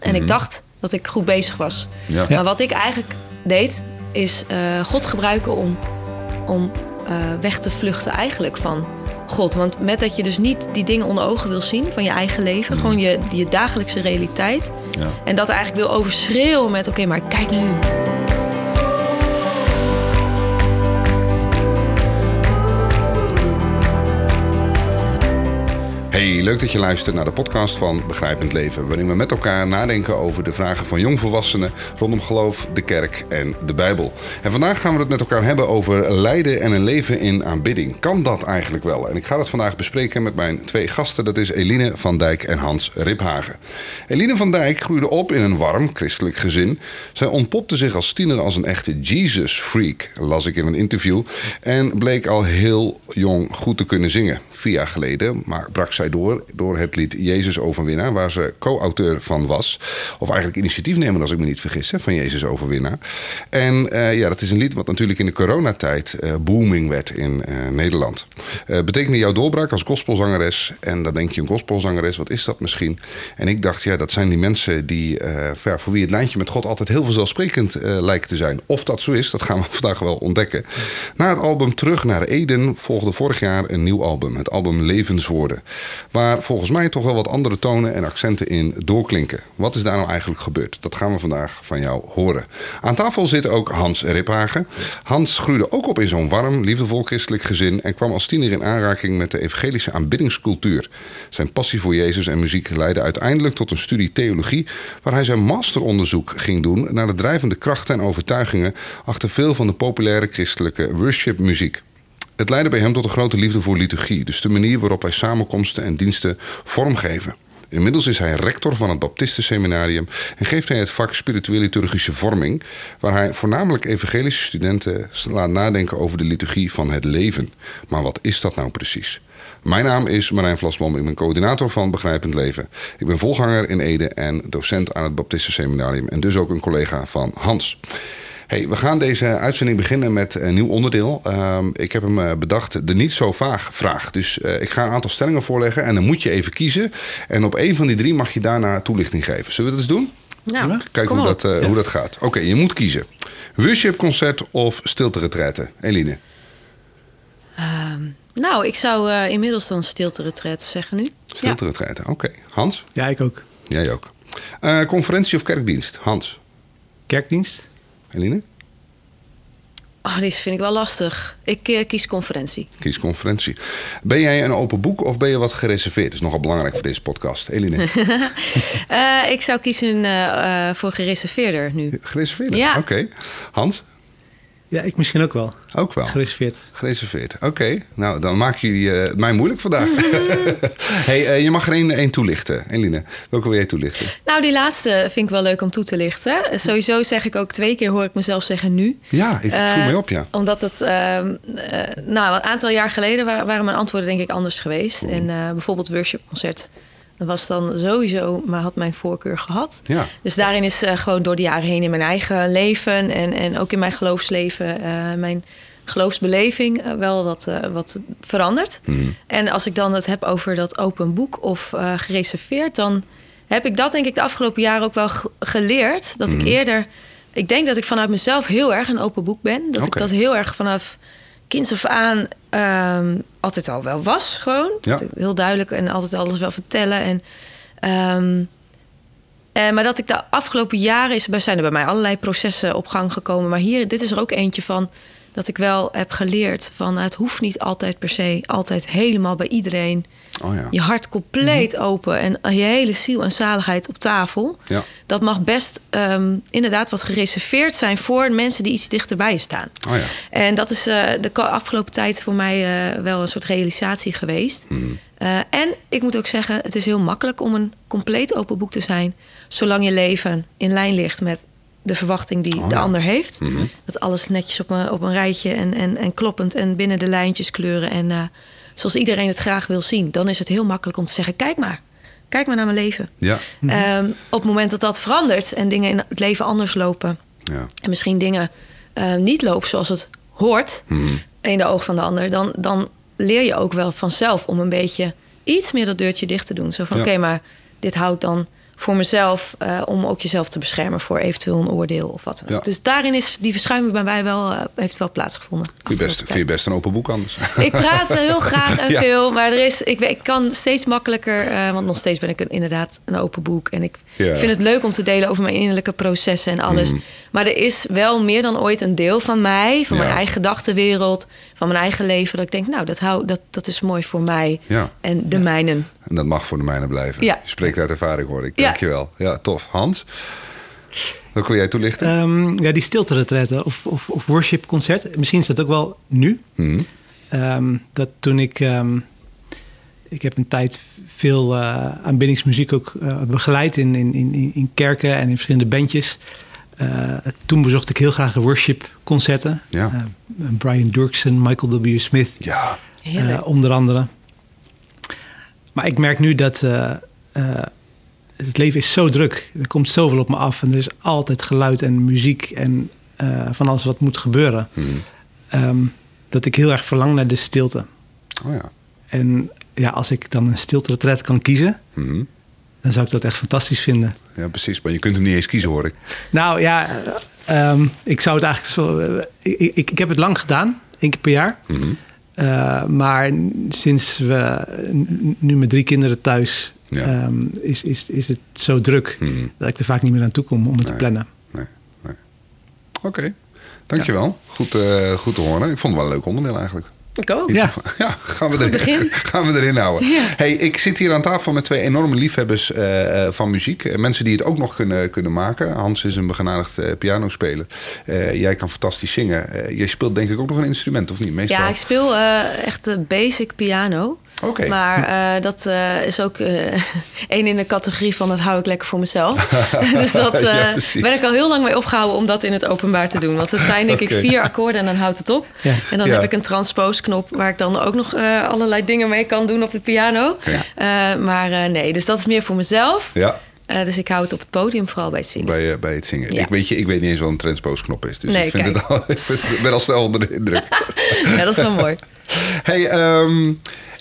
En ik dacht dat ik goed bezig was. Ja. Maar wat ik eigenlijk deed, is eh, God gebruiken om, om eh, weg te vluchten eigenlijk van God. Want met dat je dus niet die dingen onder ogen wil zien van je eigen leven, gewoon je, je dagelijkse realiteit. Ja. En dat eigenlijk wil overschreeuwen met oké, maar kijk nu. Leuk dat je luistert naar de podcast van Begrijpend Leven, waarin we met elkaar nadenken over de vragen van jongvolwassenen rondom geloof, de kerk en de Bijbel. En vandaag gaan we het met elkaar hebben over lijden en een leven in aanbidding. Kan dat eigenlijk wel? En ik ga dat vandaag bespreken met mijn twee gasten. Dat is Eline van Dijk en Hans Riphagen. Eline van Dijk groeide op in een warm christelijk gezin. Zij ontpopte zich als tiener als een echte Jesus-freak, las ik in een interview. En bleek al heel jong goed te kunnen zingen. Vier jaar geleden maar brak zij door door het lied Jezus Overwinnaar, waar ze co-auteur van was. Of eigenlijk initiatiefnemer, als ik me niet vergis, van Jezus Overwinnaar. En eh, ja, dat is een lied wat natuurlijk in de coronatijd eh, booming werd in eh, Nederland. Betekende jouw doorbraak als gospelzangeres. En dan denk je, een gospelzangeres, wat is dat misschien? En ik dacht, ja, dat zijn die mensen die, voor wie het lijntje met God altijd heel vanzelfsprekend lijkt te zijn. Of dat zo is, dat gaan we vandaag wel ontdekken. Na het album Terug naar Eden volgde vorig jaar een nieuw album. Het album Levenswoorden. Waar volgens mij toch wel wat andere tonen en accenten in doorklinken. Wat is daar nou eigenlijk gebeurd? Dat gaan we vandaag van jou horen. Aan tafel zit ook Hans Riphagen. Hans groeide ook op in zo'n warm, liefdevol christelijk gezin... en kwam als tiener in aanraking met de evangelische aanbiddingscultuur. Zijn passie voor Jezus en muziek leidde uiteindelijk tot een studie theologie... waar hij zijn masteronderzoek ging doen naar de drijvende krachten en overtuigingen... achter veel van de populaire christelijke worshipmuziek. Het leidde bij hem tot een grote liefde voor liturgie, dus de manier waarop wij samenkomsten en diensten vormgeven. Inmiddels is hij rector van het Baptistenseminarium en geeft hij het vak spirituele liturgische vorming, waar hij voornamelijk evangelische studenten laat nadenken over de liturgie van het leven. Maar wat is dat nou precies? Mijn naam is Marijn Vlasboom, ik ben coördinator van Begrijpend Leven. Ik ben volganger in Ede en docent aan het Baptistenseminarium en dus ook een collega van Hans. Hey, we gaan deze uitzending beginnen met een nieuw onderdeel. Ehm, ik heb hem eh, bedacht, de niet zo vaag vraag. Dus eh, ik ga een aantal stellingen voorleggen en dan moet je even kiezen. En op één van die drie mag je daarna toelichting geven. Zullen we dat eens doen? Nou, Kijken hoe dat, eh, hoe dat gaat. Oké, je moet kiezen. Worshipconcert of stilte Eline? Ehm, nou, ik zou eh, inmiddels dan stilte zeggen nu. Stilte oké. Hans? Ja, ik ook. Jij ook. Eh, conferentie of kerkdienst? Hans? Kerkdienst? Eline? Oh, deze vind ik wel lastig. Ik eh, kies conferentie. Kies conferentie. Ben jij een open boek of ben je wat gereserveerd? Dat is nogal belangrijk voor deze podcast. Eline? Eh, ik zou kiezen eh, voor gereserveerder nu. Gereserveerd? Ja. Oké. Hans? Ja, ik misschien ook wel. Ook wel. Gereserveerd. Gereserveerd. Oké. Nou, dan maken jullie eh, het mij moeilijk vandaag. hey, eh, je mag er één, één toelichten. Eline, welke wil jij toelichten? Nou, die laatste vind ik wel leuk om toe te lichten. Eh, Sowieso zeg ik ook twee keer, hoor ik mezelf zeggen nu. Ja, ik Eh, voel me op, ja. Omdat het, ehm, eh, nou, een aantal jaar geleden wa- waren mijn antwoorden denk ik anders geweest. En eh, bijvoorbeeld worshipconcert. Dat was dan sowieso, maar had mijn voorkeur gehad. Ja. Dus daarin is eh, gewoon door de jaren heen in mijn eigen leven en, en ook in mijn geloofsleven, eh, mijn geloofsbeleving eh, wel wat, wat veranderd. Mhm. En als ik dan het heb over dat open boek of gereserveerd, dan heb ik dat denk ik de afgelopen jaren ook wel ge- geleerd. Dat ik eerder, ik denk dat ik vanuit mezelf heel erg een open boek ben. Dat ik dat heel erg vanaf kinds af aan ehm, altijd al wel was, gewoon. Ja. Heel duidelijk en altijd alles wel vertellen. En, ehm, eh, maar dat ik de afgelopen jaren is, zijn er bij mij allerlei processen op gang gekomen. Maar hier, dit is er ook eentje van dat ik wel heb geleerd van het hoeft niet altijd per se, altijd helemaal bij iedereen. Oh ja. Je hart compleet open en je hele ziel en zaligheid op tafel. Ja. Dat mag best ehm, inderdaad wat gereserveerd zijn voor mensen die iets dichterbij je staan. Oh ja. En dat is eh, de afgelopen tijd voor mij eh, wel een soort realisatie geweest. Eh, en ik moet ook zeggen, het is heel makkelijk om een compleet open boek te zijn, zolang je leven in lijn ligt met de verwachting die Oh de ja. ander heeft. Dat alles netjes op een, op een rijtje en, en, en kloppend en binnen de lijntjes kleuren. En zoals iedereen het graag wil zien, dan is het heel makkelijk om te zeggen: kijk maar. Kijk maar naar mijn leven. Ja. Ehm, op het moment dat dat verandert en dingen in het leven anders lopen, ja. en misschien dingen eh, niet lopen zoals het hoort in de oog van de ander, dan, dan leer je ook wel vanzelf om een beetje iets meer dat deurtje dicht te doen. Zo van Ja. oké, maar dit houdt dan voor mezelf, eh, om ook jezelf te beschermen voor eventueel een oordeel of wat dan ook. Ja. Dus daarin is die verschuiving bij mij wel, eh, heeft wel plaatsgevonden. Vind je, best, vind je best een open boek anders? ik praat heel graag en Ja. veel, maar er is, ik, ik kan steeds makkelijker, eh, want nog steeds ben ik een, inderdaad een open boek. En ik Ja. Mhm. vind het leuk om te delen over mijn innerlijke processen en alles. Maar er is wel meer dan ooit een deel van mij, van Ja. mijn eigen gedachtenwereld, van mijn eigen leven, dat ik denk, nou, dat, hou, dat, dat is mooi voor mij Ja. en de mijnen. En dat mag voor de mijne blijven. Ja. Je spreekt uit ervaring, hoor ik. Ja. Dankjewel. Ja, tof. Hans? Wat wil jij toelichten? Ehm, ja, die stilte of, of, of worship concert. Misschien is dat ook wel nu. Mhm. Ehm, dat toen ik... ehm, ik heb een tijd veel eh, aanbiddingsmuziek ook eh, begeleid in, in, in, in kerken en in verschillende bandjes. Eh, toen bezocht ik heel graag de worship concerten. Ja. Eh, Brian Durksen, Michael W. Smith. Ja. Eh, onder andere. Maar ik merk nu dat eh, eh, het leven is zo druk. Er komt zoveel op me af. En er is altijd geluid en muziek en eh, van alles wat moet gebeuren. Mhm. Ehm, dat ik heel erg verlang naar de stilte. Oh ja. En ja, als ik dan een stilte kan kiezen, Mhm. dan zou ik dat echt fantastisch vinden. Ja, precies. Maar je kunt hem niet eens kiezen, hoor ik. Nou ja, eh, ehm, ik zou het eigenlijk zo. eh, ik, ik, ik heb het lang gedaan, één keer per jaar. Mhm. Eh, maar sinds we nu met drie kinderen thuis Ja. ehm, is, is, is het zo druk Mhm. dat ik er vaak niet meer aan toe kom om het te plannen. Nee, nee. Oké. Dankjewel. Goed, eh, goed te horen. Ik vond het wel een leuk onderdeel eigenlijk. Ik ook. Ja. ja gaan, we erin, gaan we erin houden. Ja. Hey, ik zit hier aan tafel met twee enorme liefhebbers eh, eh, van muziek. Eh, mensen die het ook nog kunnen, kunnen maken. Hans is een begenadigd eh, pianospeler. Eh, jij kan fantastisch zingen. Eh, jij speelt denk ik ook nog een instrument, of niet? Meestal. Ja, ik speel eh, echt basic piano. Maar eh, dat eh, is ook eh één in de categorie van dat hou ik lekker voor mezelf. dus dat Ja, ben ik al heel lang mee opgehouden om dat in het openbaar te doen. Want het zijn denk ik vier akkoorden en dan houdt het op. Ja. En dan Ja. heb ik een transpose-knop waar ik dan ook nog allerlei dingen mee kan doen op de piano. Maar nee, dus dat is meer voor mezelf. Ja, dus ik hou het op het podium vooral bij het zingen. bij, bij het zingen. Ja. Ik, weet je, ik weet niet eens wat een transpose-knop is. Dus Nee, ik, vind kijk. het al, ik ben al snel onder de indruk. Ja, dat is wel mooi. Hey, ehm,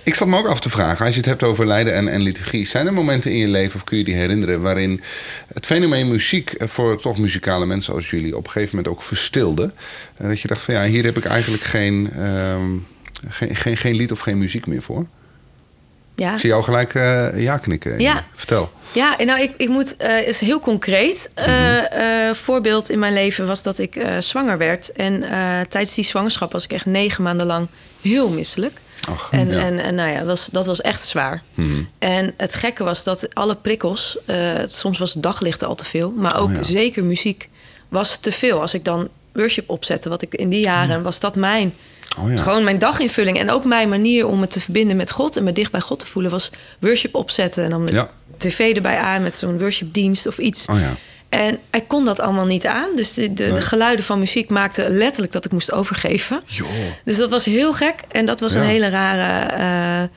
ik zat me ook af te vragen, als je het hebt over lijden en, en liturgie, zijn er momenten in je leven, of kun je die herinneren, waarin het fenomeen muziek eh, voor toch muzikale mensen als jullie op een gegeven moment ook verstilde? En dat je dacht van ja, hier heb ik eigenlijk geen, ehm, geen, geen, geen lied of geen muziek meer voor. Ja. Ik zie jou gelijk eh, ja knikken. Ja. Vertel. Ja, en nou, ik, ik moet, eh, het is heel concreet. Eh, eh, voorbeeld in mijn leven was dat ik eh, zwanger werd. En eh, tijdens die zwangerschap was ik echt negen maanden lang heel misselijk. Ach, En, ja. en, en nou ja, dat was, dat was echt zwaar. Mhm. En het gekke was dat alle prikkels, eh, soms was daglicht al te veel, maar ook Oh ja. zeker muziek was te veel. Als ik dan worship opzette, wat ik in die jaren was dat mijn Oh ja. gewoon mijn daginvulling en ook mijn manier om me te verbinden met God en me dicht bij God te voelen was worship opzetten en dan met Ja. tv erbij aan met zo'n worshipdienst of iets. Oh ja. En ik kon dat allemaal niet aan. Dus de, de, Nee. de geluiden van muziek maakten letterlijk dat ik moest overgeven. Dus dat was heel gek. En dat was Ja. een hele rare eh,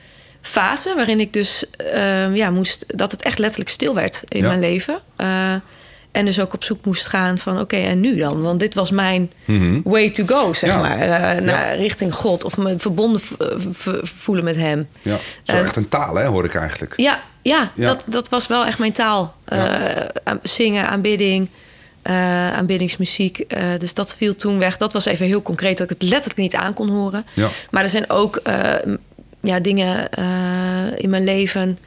fase waarin ik dus eh, ja, moest dat het echt letterlijk stil werd in Ja. mijn leven. Eh, en dus ook op zoek moest gaan van oké, en nu dan? Want dit was mijn Mhm. way to go, zeg Ja. maar. eh, naar, richting God of me verbonden v- voelen met hem. Ja. Zo echt een taal, hè, hoor ik eigenlijk. Ja, ja, Ja. Dat, dat was wel echt mijn taal. Eh, zingen, aanbidding, eh, aanbiddingsmuziek. Eh, dus dat viel toen weg. Dat was even heel concreet dat ik het letterlijk niet aan kon horen. Ja. Maar er zijn ook eh, ja, dingen eh, in mijn leven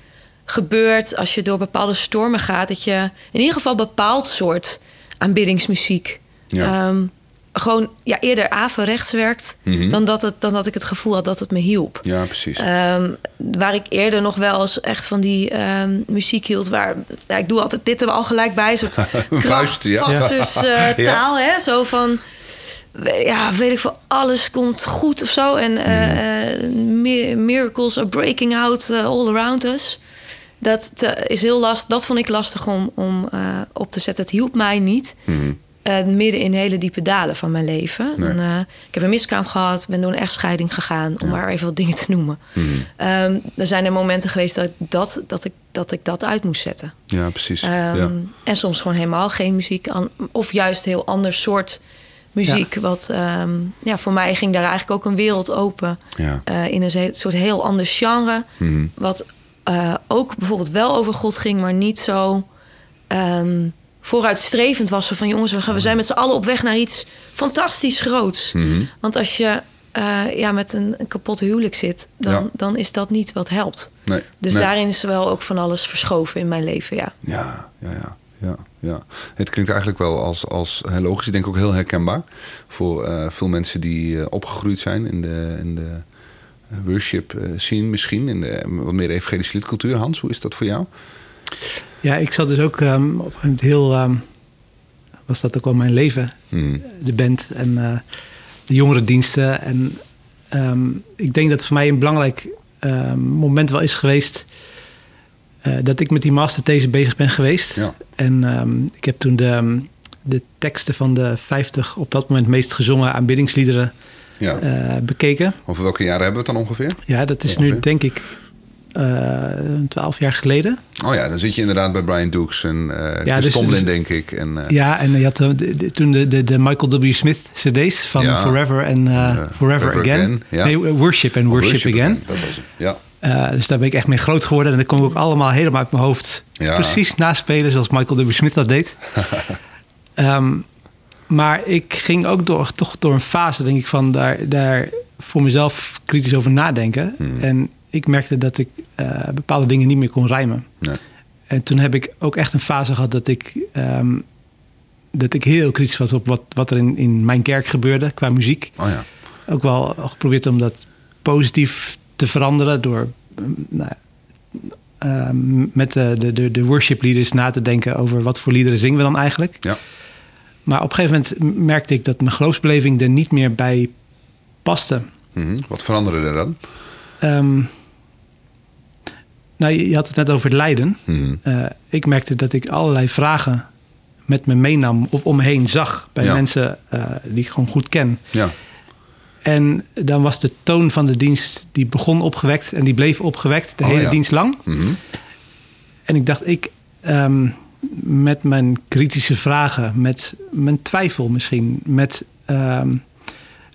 gebeurd als je door bepaalde stormen gaat. Dat je in ieder geval bepaald soort aanbiddingsmuziek. Ja. ehm, gewoon ja, eerder averechts werkt Mhm. dan, dat het, dan dat ik het gevoel had dat het me hielp. Ja, precies. Ehm, waar ik eerder nog wel eens echt van die ehm, muziek hield. Waar, ja, ik doe altijd dit er al gelijk bij. Een soort vuist, ja. eh, taal. Hè? Zo van, ja, weet ik veel, alles komt goed of zo. En mi- miracles are breaking out all around us. Dat te- is heel last, dat vond ik lastig om, om eh, op te zetten. Het hielp mij niet. Mhm. eh, midden in hele diepe dalen van mijn leven. Nee. Eh, ik heb een miskraam gehad, ben door een echtscheiding gegaan, om maar even wat dingen te noemen. Mhm. Ehm, er zijn er momenten geweest dat, ik dat, dat, ik, dat ik dat uit moest zetten. Ja, precies. Ehm, ja. En soms gewoon helemaal geen muziek. aan- Of juist heel ander soort muziek. Wat ehm, ja, voor mij ging daar eigenlijk ook een wereld open. Ja. in een soort heel ander genre. Mhm. Wat eh, ook bijvoorbeeld wel over God ging, maar niet zo ehm, vooruitstrevend was. Van jongens, we, gaan, we zijn met z'n allen op weg naar iets fantastisch groots. Mhm. Want als je eh, ja, met een, een kapot huwelijk zit, dan, Ja. dan is dat niet wat helpt. Nee. Dus nee. daarin is wel ook van alles verschoven in mijn leven, ja. Ja, ja, ja. Ja, ja. Het klinkt eigenlijk wel als, als heel logisch. Ik denk ook heel herkenbaar voor eh, veel mensen die opgegroeid zijn in de, in de worship eh, scene misschien, in de wat meer evangelische liedcultuur. Hans, hoe is dat voor jou? Ja, ik zat dus ook op een gegeven moment heel... ehm, was dat ook al mijn leven, Mhm. de band en eh, de jongerendiensten. En ehm, ik denk dat het voor mij een belangrijk moment wel is geweest... eh, dat ik met die masterthesis bezig ben geweest. Ja. En ik heb toen de, de teksten van de 50 op dat moment meest gezongen aanbiddingsliederen Ja. eh, bekeken. Over welke jaren hebben we het dan ongeveer? Ja, dat is Ongeveer. nu denk ik twaalf jaar geleden. Oh ja, dan zit je inderdaad bij Brian Dukes en eh Ja, Chris dus- Tomlin, dus- denk ik. En, eh, Ja, en je had eh, de- de- toen de, de, de Michael W. Smith cd's van Ja. Forever en eh, Eh, Forever, Forever Again. Again, ja. Nee, Worship en of Worship, Again. Dat was het. Ja. Eh, dus daar ben ik echt mee groot geworden. En dat kon ik ook allemaal helemaal uit mijn hoofd precies naspelen zoals Michael W. Smith dat deed. Ehm, maar ik ging ook door, toch door een fase, denk ik, van daar, daar voor mezelf kritisch over nadenken. Hmm. En ik merkte dat ik eh, bepaalde dingen niet meer kon rijmen. Nee. En toen heb ik ook echt een fase gehad dat ik, ehm, dat ik heel kritisch was op wat, wat er in, in mijn kerk gebeurde qua muziek. Oh ja. Ook wel geprobeerd om dat positief te veranderen door mm, nou, ehm, met de, de, de, de worship leaders na te denken over wat voor liederen zingen we dan eigenlijk. Ja. Maar op een gegeven moment merkte ik dat mijn geloofsbeleving er niet meer bij paste. Mhm. Wat veranderde er dan? Ehm, nou, je had het net over het lijden. Mhm. Eh, ik merkte dat ik allerlei vragen met me meenam of om me heen zag bij Ja. mensen eh, die ik gewoon goed ken. Ja. En dan was de toon van de dienst, die begon opgewekt en die bleef opgewekt de Oh, hele ja. dienst lang. Mhm. En ik dacht, ik ehm, met mijn kritische vragen, met mijn twijfel misschien, met ehm,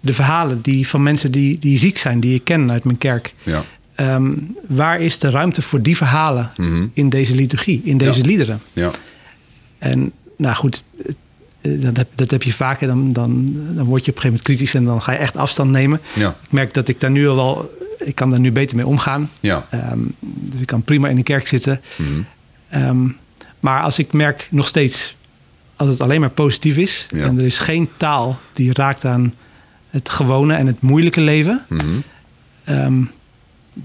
de verhalen die van mensen die, die ziek zijn, die ik ken uit mijn kerk. Ja. Ehm, waar is de ruimte voor die verhalen Mhm. in deze liturgie, in deze Ja. liederen? Ja. En nou goed, eh, dat heb, dat heb je vaker. Dan, dan, dan word je op een gegeven moment kritisch en dan ga je echt afstand nemen. Ja. Ik merk dat ik daar nu al wel, ik kan daar nu beter mee omgaan. Ja. Ehm, dus ik kan prima in de kerk zitten. Ehm, maar als ik merk nog steeds, als het alleen maar positief is Ja. en er is geen taal die raakt aan het gewone en het moeilijke leven, Mhm. ehm,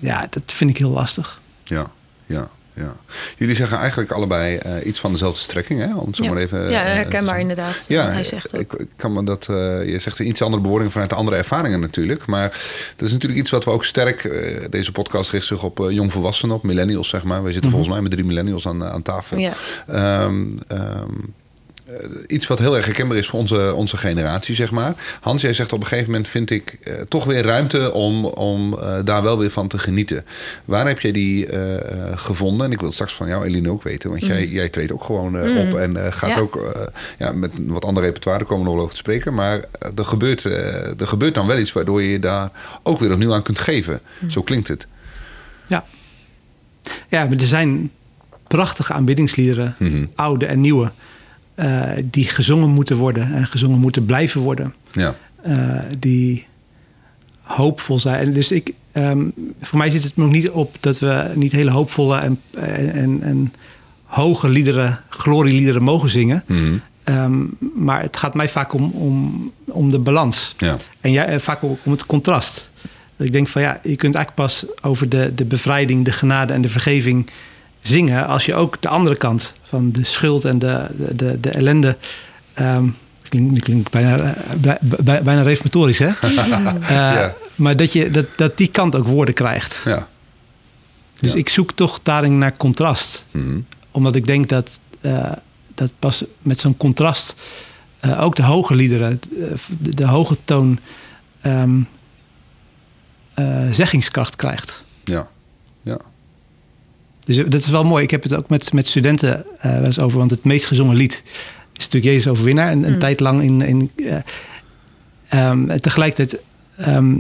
ja, dat vind ik heel lastig. Ja, ja, ja. Jullie zeggen eigenlijk allebei eh, iets van dezelfde strekking, hè? Om zo ja. maar even. ja, eh, herkenbaar inderdaad, Ja, wat hij zegt ook. ik, ik kan me dat. eh, je zegt een iets andere bewoording vanuit de andere ervaringen natuurlijk. Maar dat is natuurlijk iets wat we ook sterk. eh, deze podcast richt zich op eh, jongvolwassenen, op millennials, zeg maar. We zitten volgens mij met drie millennials aan, aan tafel. Ja. Ehm, ehm, eh, iets wat heel erg herkenbaar is voor onze, onze generatie, zeg maar. Hans, jij zegt op een gegeven moment vind ik eh, toch weer ruimte om, om eh, daar wel weer van te genieten. Waar heb jij die eh, eh, gevonden? En ik wil het straks van jou, Eline, ook weten. Want jij, jij treedt ook gewoon eh, op en eh, gaat Mm. Ja. ook eh, ja, met wat ander repertoire, komen we nog wel over te spreken. Maar eh, er, gebeurt, eh, er gebeurt dan wel iets waardoor je je daar ook weer opnieuw aan kunt geven. Mm. Zo klinkt het. Ja. Ja, maar er zijn prachtige aanbiddingsliederen, Mhm. oude en nieuwe, eh, die gezongen moeten worden en gezongen moeten blijven worden. Ja, eh, die hoopvol zijn. Dus ik, ehm, voor mij zit het nog niet op dat we niet hele hoopvolle en, en, en hoge liederen, glorieliederen mogen zingen. Mhm. Ehm, maar het gaat mij vaak om, om, om de balans. ja. En jij, eh, vaak ook om het contrast. Dat ik denk van ja, je kunt eigenlijk pas over de, de bevrijding, de genade en de vergeving zingen. als je ook de andere kant van de schuld en de, de, de, de ellende. ehm klinkt klink bijna, eh, bij- bij- bijna reformatorisch, hè? Eh, Ja. Maar dat, je, dat, dat die kant ook woorden krijgt. ja. Dus Ja. ik zoek toch daarin naar contrast. Mhm. Omdat ik denk dat, eh, dat pas met zo'n contrast eh, ook de hoge liederen, de, de hoge toon, ehm, eh, zeggingskracht krijgt. ja. Dus dat is wel mooi. Ik heb het ook met, met studenten eh, wel eens over. Want het meest gezongen lied is natuurlijk Jezus Overwinnaar. Een, een tijd lang in... in eh, ehm, en tegelijkertijd... ehm,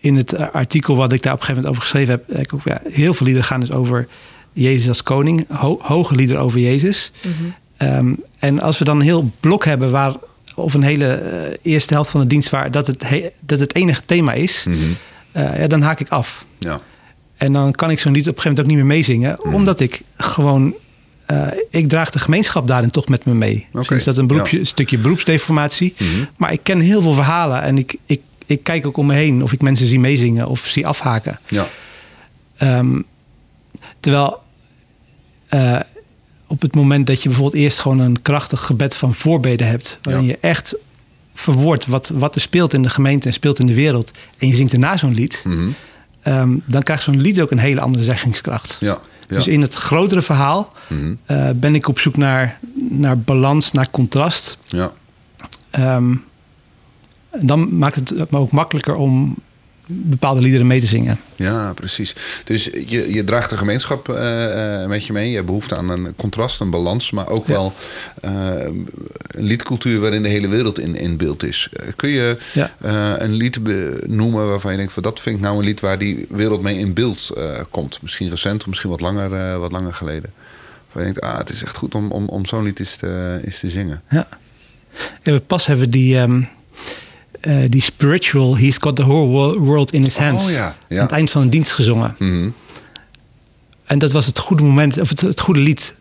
in het artikel wat ik daar op een gegeven moment over geschreven heb... ik ook, ja, heel veel liederen gaan dus over Jezus als koning, ho- hoge liederen over Jezus. Ehm, en als we dan een heel blok hebben waar, of een hele eh, eerste helft van de dienst waar dat het, he- dat het enige thema is, Mhm. eh, ja, dan haak ik af. Ja. En dan kan ik zo'n lied op een gegeven moment ook niet meer meezingen, omdat ik gewoon. eh, ik draag de gemeenschap daarin toch met me mee. Misschien is dat een, beroepje, ja. een stukje beroepsdeformatie. Mhm. Maar ik ken heel veel verhalen en ik, ik, ik kijk ook om me heen of ik mensen zie meezingen of zie afhaken. Ja. Ehm, terwijl eh, op het moment dat je bijvoorbeeld eerst gewoon een krachtig gebed van voorbeden hebt, waarin Ja. je echt verwoordt wat, wat er speelt in de gemeente en speelt in de wereld, en je zingt daarna zo'n lied, Mhm. Ehm, dan krijgt zo'n lied ook een hele andere zeggingskracht. Ja. Ja. Dus in het grotere verhaal Mhm. eh, ben ik op zoek naar, naar balans, naar contrast. ja. Ehm, en dan maakt het me ook makkelijker om bepaalde liederen mee te zingen. Ja, precies. Dus je, je draagt de gemeenschap eh, eh, met je mee. Je hebt behoefte aan een contrast, een balans, maar ook Ja. wel eh, een liedcultuur waarin de hele wereld in, in beeld is. Kun je Ja. een lied noemen waarvan je denkt van dat vind ik nou een lied waar die wereld mee in beeld komt? Misschien recent of misschien wat langer, wat langer geleden. Waar je denkt, ah, het is echt goed om, om, om zo'n lied eens te, eens te zingen. Ja. Ja, we pas hebben die, ehm, eh, die spiritual, he's got the whole wo- world in his hands. Oh ja, ja. Aan het eind van een dienst gezongen. Mhm. En dat was het goede moment, of het, het goede lied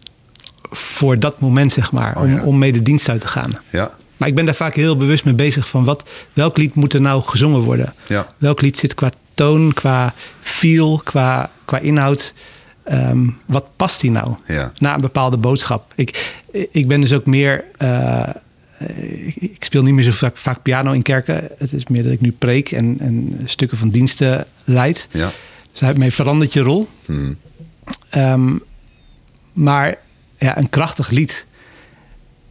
voor dat moment, zeg maar, Oh om, ja. om mee de dienst uit te gaan. Ja, Maar ik ben daar vaak heel bewust mee bezig van wat, welk lied moet er nou gezongen worden? ja, Welk lied zit qua toon, qua feel, qua, qua inhoud? Ehm, wat past die nou? ja. na een bepaalde boodschap. Ik, ik ben dus ook meer. eh, ik, ik speel niet meer zo vaak, vaak piano in kerken. Het is meer dat ik nu preek en, en stukken van diensten leid. ja. Dus daarmee verandert je rol. Mhm. Ehm, maar ja, een krachtig lied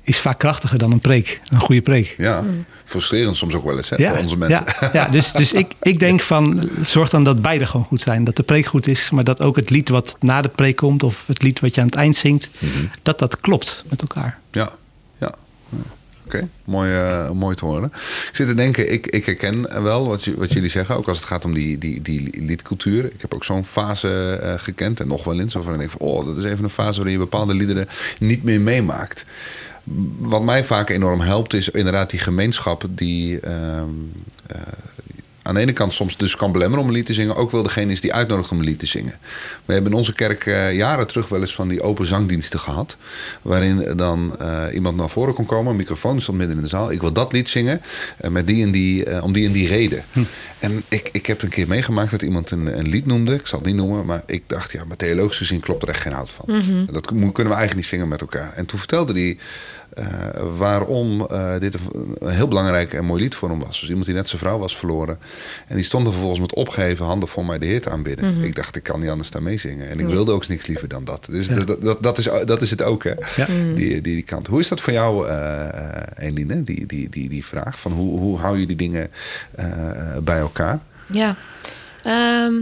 is vaak krachtiger dan een preek. Een goede preek. ja. Frustrerend soms ook wel eens hè, voor onze mensen. ja, ja, dus, dus ik, ik denk van zorg dan dat beide gewoon goed zijn. Dat de preek goed is, maar dat ook het lied wat na de preek komt... of het lied wat je aan het eind zingt, Mhm. dat dat klopt met elkaar. Ja, ja. Oké, mooi, eh, mooi te horen. Ik zit te denken, ik, ik herken wel wat, wat jullie zeggen, ook als het gaat om die, die, die liedcultuur. Ik heb ook zo'n fase eh, gekend en nog wel eens, waarvan ik denk van, oh, dat is even een fase waarin je bepaalde liederen niet meer meemaakt. Wat mij vaak enorm helpt, is inderdaad die gemeenschap die eh, aan de ene kant soms dus kan belemmeren om een lied te zingen, ook wel degene is die uitnodigt om een lied te zingen. We hebben in onze kerk eh, jaren terug wel eens van die open zangdiensten gehad, waarin dan eh, iemand naar voren kon komen, een microfoon stond midden in de zaal. Ik wil dat lied zingen eh, met die en die, om die en die reden. En ik, ik heb een keer meegemaakt dat iemand een, een lied noemde, ik zal het niet noemen, maar ik dacht, ja, maar theologisch gezien klopt er echt geen hout van. Dat mo- kunnen we eigenlijk niet zingen met elkaar. En toen vertelde hij eh, waarom eh, dit een, heel belangrijk en mooi lied voor hem was. Dus iemand die net zijn vrouw was verloren. En die stond er vervolgens met opgeheven handen voor mij de Heer te aanbidden. Ik dacht, ik kan niet anders daarmee zingen. En ik wilde ook niks liever dan dat. Dus Ja. dat, dat, dat, is, dat is het ook, hè? Ja. Die, die, die kant. Hoe is dat voor jou, eh Eline, die, die, die, die vraag? Van hoe, hoe hou je die dingen eh, bij elkaar? Ja. Ehm,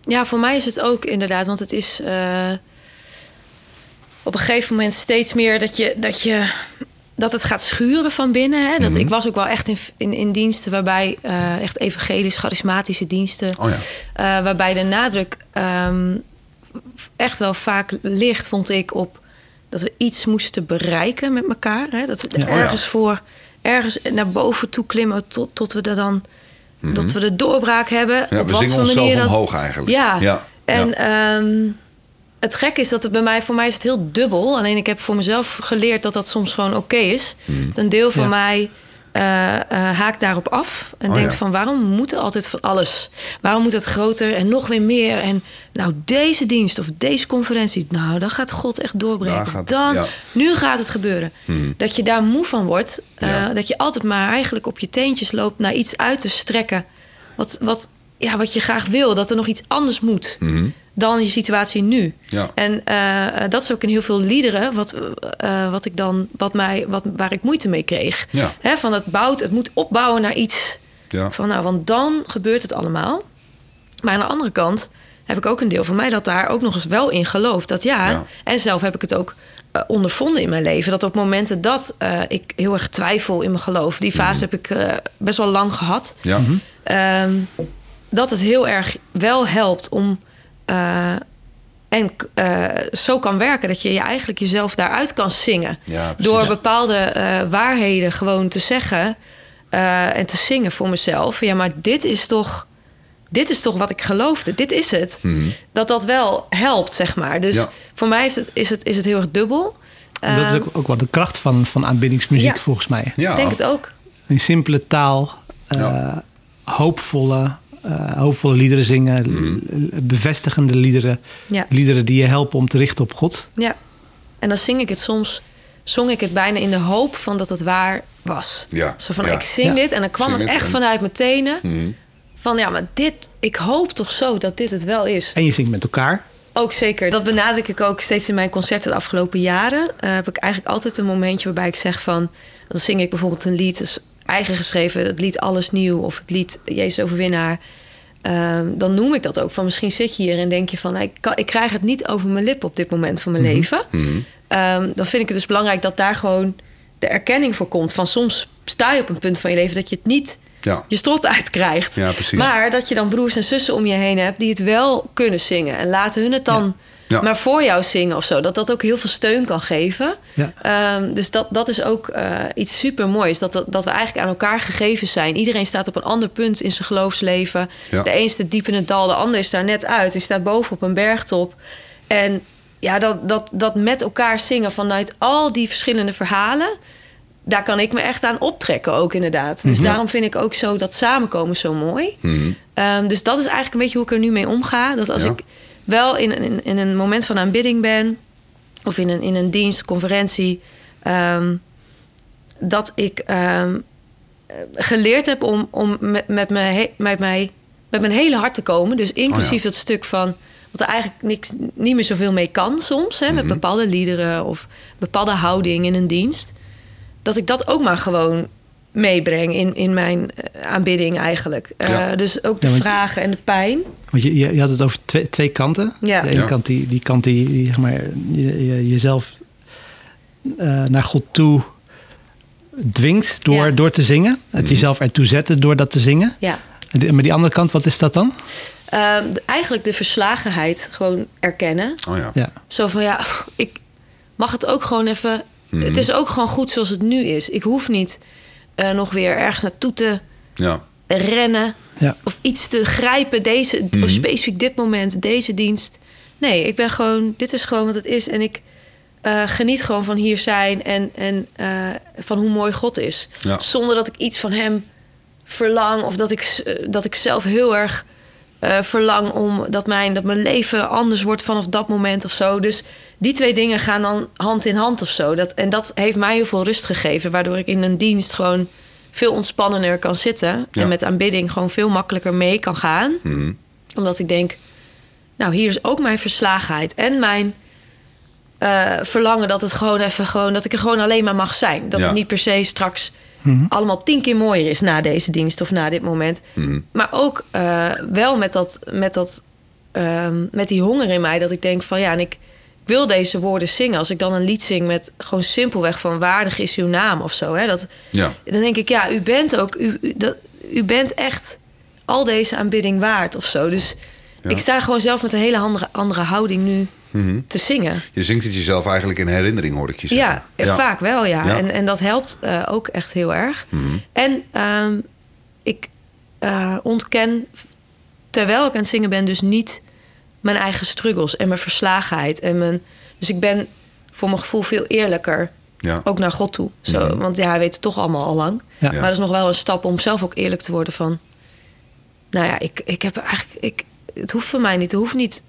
ja, voor mij is het ook inderdaad, want het is eh, op een gegeven moment steeds meer dat je dat je dat het gaat schuren van binnen. Hè? Dat, Mhm. Ik was ook wel echt in, in, in diensten waarbij eh, echt evangelisch, charismatische diensten, Oh ja. eh, waarbij de nadruk ehm, echt wel vaak ligt, vond ik, op dat we iets moesten bereiken met elkaar. Hè? Dat we Ja. Oh ja. ergens voor, ergens naar boven toe klimmen tot, tot we er dan, dat we de doorbraak hebben. Mhm. Ja, op we wat zingen voor onszelf manier dat- omhoog eigenlijk. Ja. ja. En ja. Het gekke is dat het bij mij, voor mij is het heel dubbel. Alleen ik heb voor mezelf geleerd dat dat soms gewoon oké is. Dat een deel van Ja. mij eh, eh, haakt daarop af. En Oh, denkt ja. van waarom moet er altijd van alles? Waarom moet het groter en nog weer meer? En nou deze dienst of deze conferentie, nou dan gaat God echt doorbreken. Daar gaat het, dan, ja. nu gaat het gebeuren. Mhm. Dat je daar moe van wordt. eh, Ja. Dat je altijd maar eigenlijk op je teentjes loopt naar iets uit te strekken. Wat, wat, ja, wat je graag wil. Dat er nog iets anders moet Mhm. dan je situatie nu. Ja. En eh, dat is ook in heel veel liederen wat, eh, wat ik dan, wat mij, wat, waar ik moeite mee kreeg. Ja. Hè, van het bouwt, het moet opbouwen naar iets. Ja. Van nou, want dan gebeurt het allemaal. Maar aan de andere kant heb ik ook een deel van mij dat daar ook nog eens wel in gelooft. Dat ja, Ja. en zelf heb ik het ook eh, ondervonden in mijn leven. Dat op momenten dat eh, ik heel erg twijfel in mijn geloof. Die fase heb ik eh, best wel lang gehad. Ja. Ehm, dat het heel erg wel helpt om, eh, En eh, zo kan werken dat je, je eigenlijk jezelf daaruit kan zingen. Ja, door bepaalde eh, waarheden gewoon te zeggen eh, en te zingen voor mezelf. Ja, maar dit is toch, dit is toch wat ik geloofde. Dit is het. Dat dat wel helpt, zeg maar. Dus Mhm. Ja. voor mij is het, is, het, is het heel erg dubbel. En dat is Ehm, ook, ook wel de kracht van, van aanbiddingsmuziek, Ja. volgens mij. Ja. Ik denk het ook. In simpele taal, eh, Ja. hoopvolle, eh, hoopvolle liederen zingen, Mhm. bevestigende liederen. Ja. Liederen die je helpen om te richten op God. Ja. En dan zing ik het soms, zong ik het bijna in de hoop van dat het waar was. Ja, Zo van, ja. ik zing Ja. dit en dan kwam Zing het echt en- vanuit mijn tenen. Mhm. Van ja, maar dit, ik hoop toch zo dat dit het wel is. En je zingt met elkaar. Ook zeker. Dat benadruk ik ook steeds in mijn concerten de afgelopen jaren. Eh, heb ik eigenlijk altijd een momentje waarbij ik zeg van... Dan zing ik bijvoorbeeld een lied, dus eigen geschreven... het lied Alles Nieuw of het lied Jezus Overwinnaar. Ehm, dan noem ik dat ook. Van misschien zit je hier en denk je van... Ik, kan, ik krijg het niet over mijn lip op dit moment van mijn leven. Ehm, dan vind ik het dus belangrijk dat daar gewoon de erkenning voor komt. Van soms sta je op een punt van je leven dat je het niet Ja. je strot uitkrijgt. Ja. Maar dat je dan broers en zussen om je heen hebt die het wel kunnen zingen. En laten hun het dan Ja. Maar voor jou zingen of zo. Dat dat ook heel veel steun kan geven. Ja. Ehm, dus dat, dat is ook eh, iets super moois. Dat, dat, dat we eigenlijk aan elkaar gegeven zijn. Iedereen staat op een ander punt in zijn geloofsleven. Ja. De een staat diep in het dal, de ander is daar net uit. Die staat boven op een bergtop. En ja, dat, dat, dat met elkaar zingen vanuit al die verschillende verhalen daar kan ik me echt aan optrekken ook inderdaad. Dus daarom vind ik ook zo dat samenkomen zo mooi. Ehm, dus dat is eigenlijk een beetje hoe ik er nu mee omga. Dat als Ja. ik wel in, in, in een moment van aanbidding ben... of in een, in een dienst, conferentie... ehm, dat ik ehm, eh, geleerd heb om, om met, met, mijn, met, mij, met mijn hele hart te komen. Dus inclusief Oh ja. dat stuk van... wat er eigenlijk niks, niet meer zoveel mee kan soms... Hè, Mhm. met bepaalde liederen of bepaalde houding in een dienst dat ik dat ook maar gewoon meebreng in, in mijn eh, aanbidding eigenlijk. Eh. Dus ook de Ja, vragen en de pijn. Want je, je, je had het over twee, twee kanten. Ja. De ene Ja. kant, die, die kant die, die zeg maar, je, je- jezelf eh, naar God toe dwingt door, Ja. door te zingen. Het jezelf ertoe zetten door dat te zingen. Ja. Maar die andere kant, wat is dat dan? Ehm, de- eigenlijk de verslagenheid gewoon erkennen. Oh ja. Ja. Zo van ja, ik mag het ook gewoon even. Het is ook gewoon goed zoals het nu is. Ik hoef niet eh, nog weer ergens naartoe te Ja. rennen. Ja. Of iets te grijpen, deze, of specifiek dit moment, deze dienst. Nee, ik ben gewoon, dit is gewoon wat het is. En ik eh, geniet gewoon van hier zijn en, en eh, van hoe mooi God is. Ja. Zonder dat ik iets van hem verlang of dat ik, dat ik zelf heel erg eh, verlang om dat mijn, dat mijn leven anders wordt vanaf dat moment of zo. Dus die twee dingen gaan dan hand in hand of zo. Dat, en dat heeft mij heel veel rust gegeven, waardoor ik in een dienst gewoon veel ontspannender kan zitten. Ja. En met aanbidding gewoon veel makkelijker mee kan gaan. Mhm. Omdat ik denk, nou, hier is ook mijn verslagenheid en mijn eh, verlangen dat het gewoon even gewoon, dat ik er gewoon alleen maar mag zijn. Dat Ja. het niet per se straks allemaal tien keer mooier is na deze dienst of na dit moment. Mhm. Maar ook eh, wel met dat, met dat, ehm, met die honger in mij dat ik denk van ja, en ik wil deze woorden zingen. Als ik dan een lied zing met gewoon simpelweg van waardig is uw naam of zo, hè, dat Ja. dan denk ik, ja, u bent ook, u, u, dat, u bent echt al deze aanbidding waard of zo. Dus Ja. ik sta gewoon zelf met een hele andere, andere houding nu Mhm. te zingen. Je zingt het jezelf eigenlijk in herinnering, hoor ik je zeggen. Ja, vaak wel, ja. Ja. En, en dat helpt eh, ook echt heel erg. Mhm. En ehm, ik eh, ontken, terwijl ik aan het zingen ben, dus niet mijn eigen struggles en mijn verslagenheid. En mijn, dus ik ben voor mijn gevoel veel eerlijker Ja. ook naar God toe. Zo, Mhm. Want ja, hij weet het toch allemaal al lang. Ja. Maar dat is nog wel een stap om zelf ook eerlijk te worden van... Nou ja, ik, ik heb eigenlijk... Ik, het hoeft van mij niet. Er hoeft niet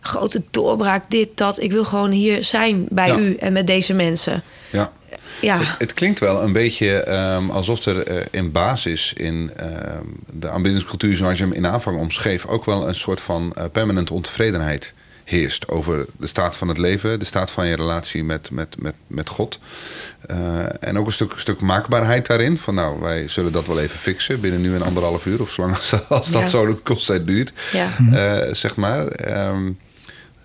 grote doorbraak, dit, dat. Ik wil gewoon hier zijn bij Ja. u en met deze mensen. ja. Ja, Het klinkt wel een beetje ehm, alsof er eh, in basis in ehm, de aanbiddingscultuur zoals je hem in aanvang omschreef, ook wel een soort van eh, permanente ontevredenheid heerst over de staat van het leven, de staat van je relatie met, met, met, met God. Eh, en ook een stuk, stuk maakbaarheid daarin. Van nou, wij zullen dat wel even fixen binnen nu en anderhalf uur of zolang als, als dat Ja. zo de kost duurt. ja. Zeg maar. Ehm,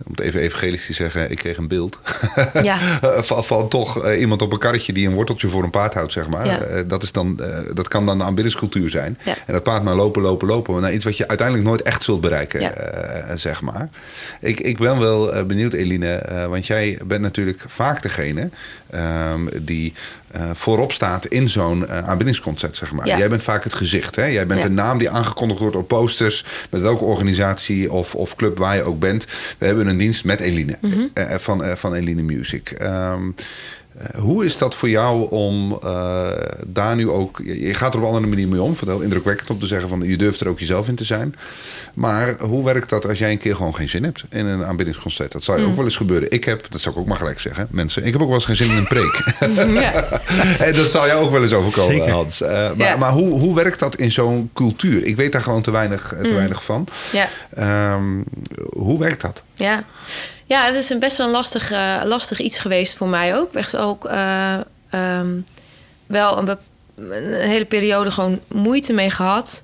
om het even evangelisch te zeggen, ik kreeg een beeld. Ja. van, van toch eh, iemand op een karretje die een worteltje voor een paard houdt, zeg maar. Ja. Eh, dat, is dan, eh, dat kan dan de aanbiddingscultuur zijn. Ja. En dat paard maar lopen, lopen, lopen. Naar iets wat je uiteindelijk nooit echt zult bereiken, zeg maar. Ik, ik ben wel benieuwd, Eline, want jij bent natuurlijk vaak degene ehm, die eh, voorop staat in zo'n aanbiddingsconcert, zeg maar. Ja. Jij bent vaak het gezicht, hè? Jij bent Ja. de naam die aangekondigd wordt op posters, met welke organisatie of, of club waar je ook bent. We hebben een dienst met Eline, Mhm. eh, van, van Eline Music. Eh, hoe is dat voor jou om eh, daar nu ook... Je gaat er op een andere manier mee om. Vind het heel indrukwekkend om te zeggen van... je durft er ook jezelf in te zijn. Maar hoe werkt dat als jij een keer gewoon geen zin hebt in een aanbiddingsconcert? Dat zou je ook wel eens gebeuren. Ik heb, dat zou ik ook maar gelijk zeggen, mensen... ik heb ook wel eens geen zin in een preek. ja. en dat zou jou ook wel eens overkomen, Zeker. Hans. Eh, maar Ja. maar hoe, hoe werkt dat in zo'n cultuur? Ik weet daar gewoon te weinig, eh, te weinig van. Ja. Ehm, hoe werkt dat? Ja, ja het is een best wel een lastig, eh, lastig iets geweest voor mij ook. Echt ook eh, ehm, wel een, hele periode gewoon moeite mee gehad.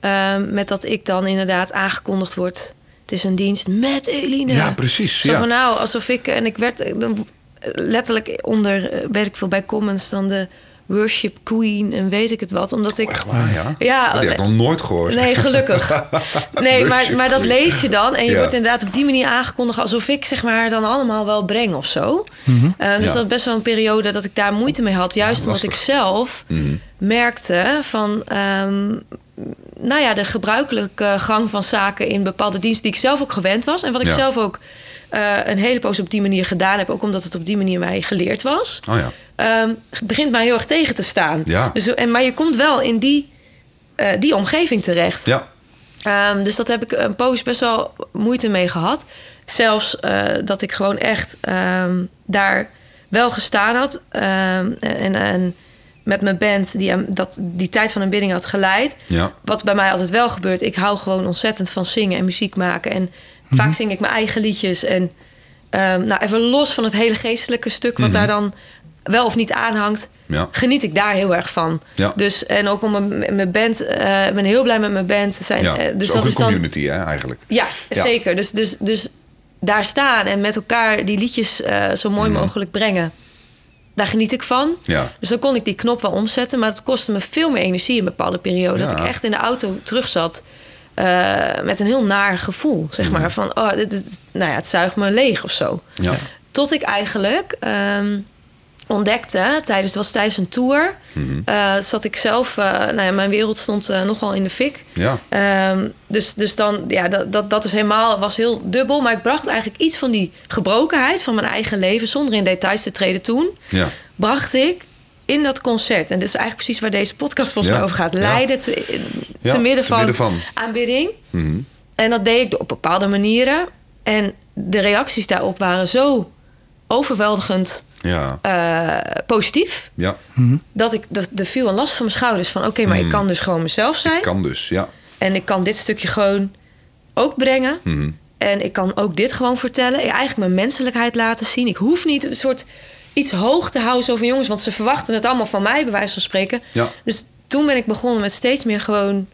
ehm, met dat ik dan inderdaad aangekondigd word. Het is een dienst met Eline. Ja, precies, Zo ja. van nou, alsof ik... En ik werd eh, letterlijk onder, weet ik veel, bij Commons dan de worship queen en weet ik het wat. Omdat ik... Oh, echt waar, ja? Ja, dat heb ik nog nooit gehoord. Nee, gelukkig. Nee, maar, maar dat lees je dan. En je Ja. wordt inderdaad op die manier aangekondigd... alsof ik zeg maar dan allemaal wel breng of zo. Eh, dus Ja. dat is best wel een periode dat ik daar moeite mee had. Juist omdat ik zelf merkte van... ehm, nou ja, de gebruikelijke gang van zaken in bepaalde diensten... die ik zelf ook gewend was. En wat ik Ja. zelf ook eh, een hele poos op die manier gedaan heb. Ook omdat het op die manier mij geleerd was. Oh ja. ehm, begint mij heel erg tegen te staan. Ja. Dus, en, maar je komt wel in die, eh, die omgeving terecht. Ja. Ehm, dus dat heb ik een poos best wel moeite mee gehad. Zelfs eh, dat ik gewoon echt ehm, daar wel gestaan had. en, en met mijn band die, dat, die tijd van een bidding had geleid. Ja. Wat bij mij altijd wel gebeurt. Ik hou gewoon ontzettend van zingen en muziek maken. En vaak zing ik mijn eigen liedjes. En ehm, nou, even los van het hele geestelijke stuk... wat daar dan wel of niet aanhangt... Ja. geniet ik daar heel erg van. Ja. Dus, en ook om mijn, mijn band... eh, ik ben heel blij met mijn band. Zijn, ja. eh, dus dus dat is dan... community, hè, eigenlijk. Ja, Ja. zeker. Dus, dus, dus daar staan en met elkaar die liedjes eh, zo mooi mogelijk brengen. Daar geniet ik van. Ja. Dus dan kon ik die knop wel omzetten. Maar het kostte me veel meer energie in een bepaalde periode. Dat ik echt in de auto terug zat. eh, met een heel naar gevoel, zeg maar. Van, oh, dit, dit- nou ja, het zuigt me leeg of zo. Ja. Tot ik eigenlijk ehm, ontdekte, tijdens, het was tijdens een tour... Mhm. eh, zat ik zelf... eh, nou ja, mijn wereld stond eh, nogal in de fik. Ja. Ehm, dus, dus dan, ja, dat, dat, dat is helemaal, was heel dubbel. Maar ik bracht eigenlijk iets van die gebrokenheid van mijn eigen leven, zonder in details te treden toen, Ja. bracht ik in dat concert. En dit is eigenlijk precies waar deze podcast volgens mij over gaat. Leiden te, te midden te van, midden van. aanbidding. Mhm. En dat deed ik op bepaalde manieren. En de reacties daarop waren zo overweldigend Ja. eh, positief. Ja. Dat ik, dat, er viel een last van mijn schouders. Van oké, maar ik kan dus gewoon mezelf zijn. Kan dus, ja. En ik kan dit stukje gewoon ook brengen. Mhm. En ik kan ook dit gewoon vertellen. Eigenlijk mijn menselijkheid laten zien. Ik hoef niet een soort iets hoog te houden zo van jongens. Want ze verwachten het allemaal van mij, bij wijze van spreken. Ja. Dus toen ben ik begonnen met steeds meer gewoon...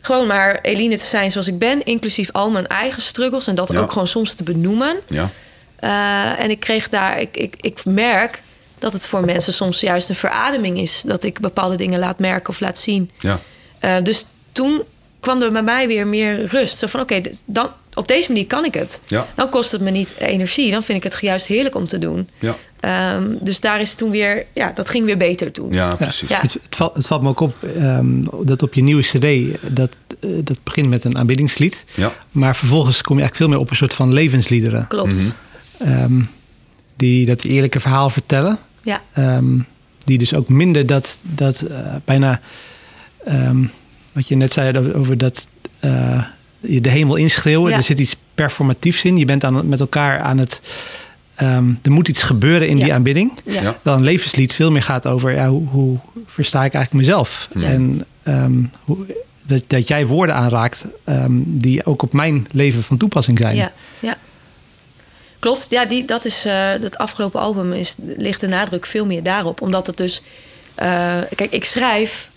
Gewoon maar Eline te zijn zoals ik ben. Inclusief al mijn eigen struggles. En dat Ja. ook gewoon soms te benoemen. Ja. Eh, en ik kreeg daar... Ik, ik, ik merk dat het voor mensen soms juist een verademing is. Dat ik bepaalde dingen laat merken of laat zien. Ja. Eh, dus toen kwam er bij mij weer meer rust. Zo van, oké, dan op deze manier kan ik het. Ja. Dan kost het me niet energie. Dan vind ik het juist heerlijk om te doen. Ja. Ehm, dus daar is toen weer... Ja, dat ging weer beter toen. Ja, precies. Ja. Het, het, valt, het valt me ook op ehm, dat op je nieuwe cd, dat, eh, dat begint met een aanbiddingslied. Ja. Maar vervolgens kom je eigenlijk veel meer op een soort van levensliederen. Klopt. Mhm. Ehm, die dat eerlijke verhaal vertellen. Ja, Ehm, die dus ook minder dat, dat eh, bijna, ehm, wat je net zei over, dat eh, je de hemel inschreeuwen. Ja. Er zit iets performatiefs in. Je bent aan, met elkaar aan het, ehm, er moet iets gebeuren in Ja. die aanbidding. ja. Dan een levenslied veel meer gaat over ja, hoe, hoe versta ik eigenlijk mezelf. En ehm, hoe, dat, dat jij woorden aanraakt ehm, die ook op mijn leven van toepassing zijn. Ja, ja. Klopt, ja, die, dat is eh het afgelopen album is, ligt de nadruk veel meer daarop. Omdat het dus. eh, kijk, ik schrijf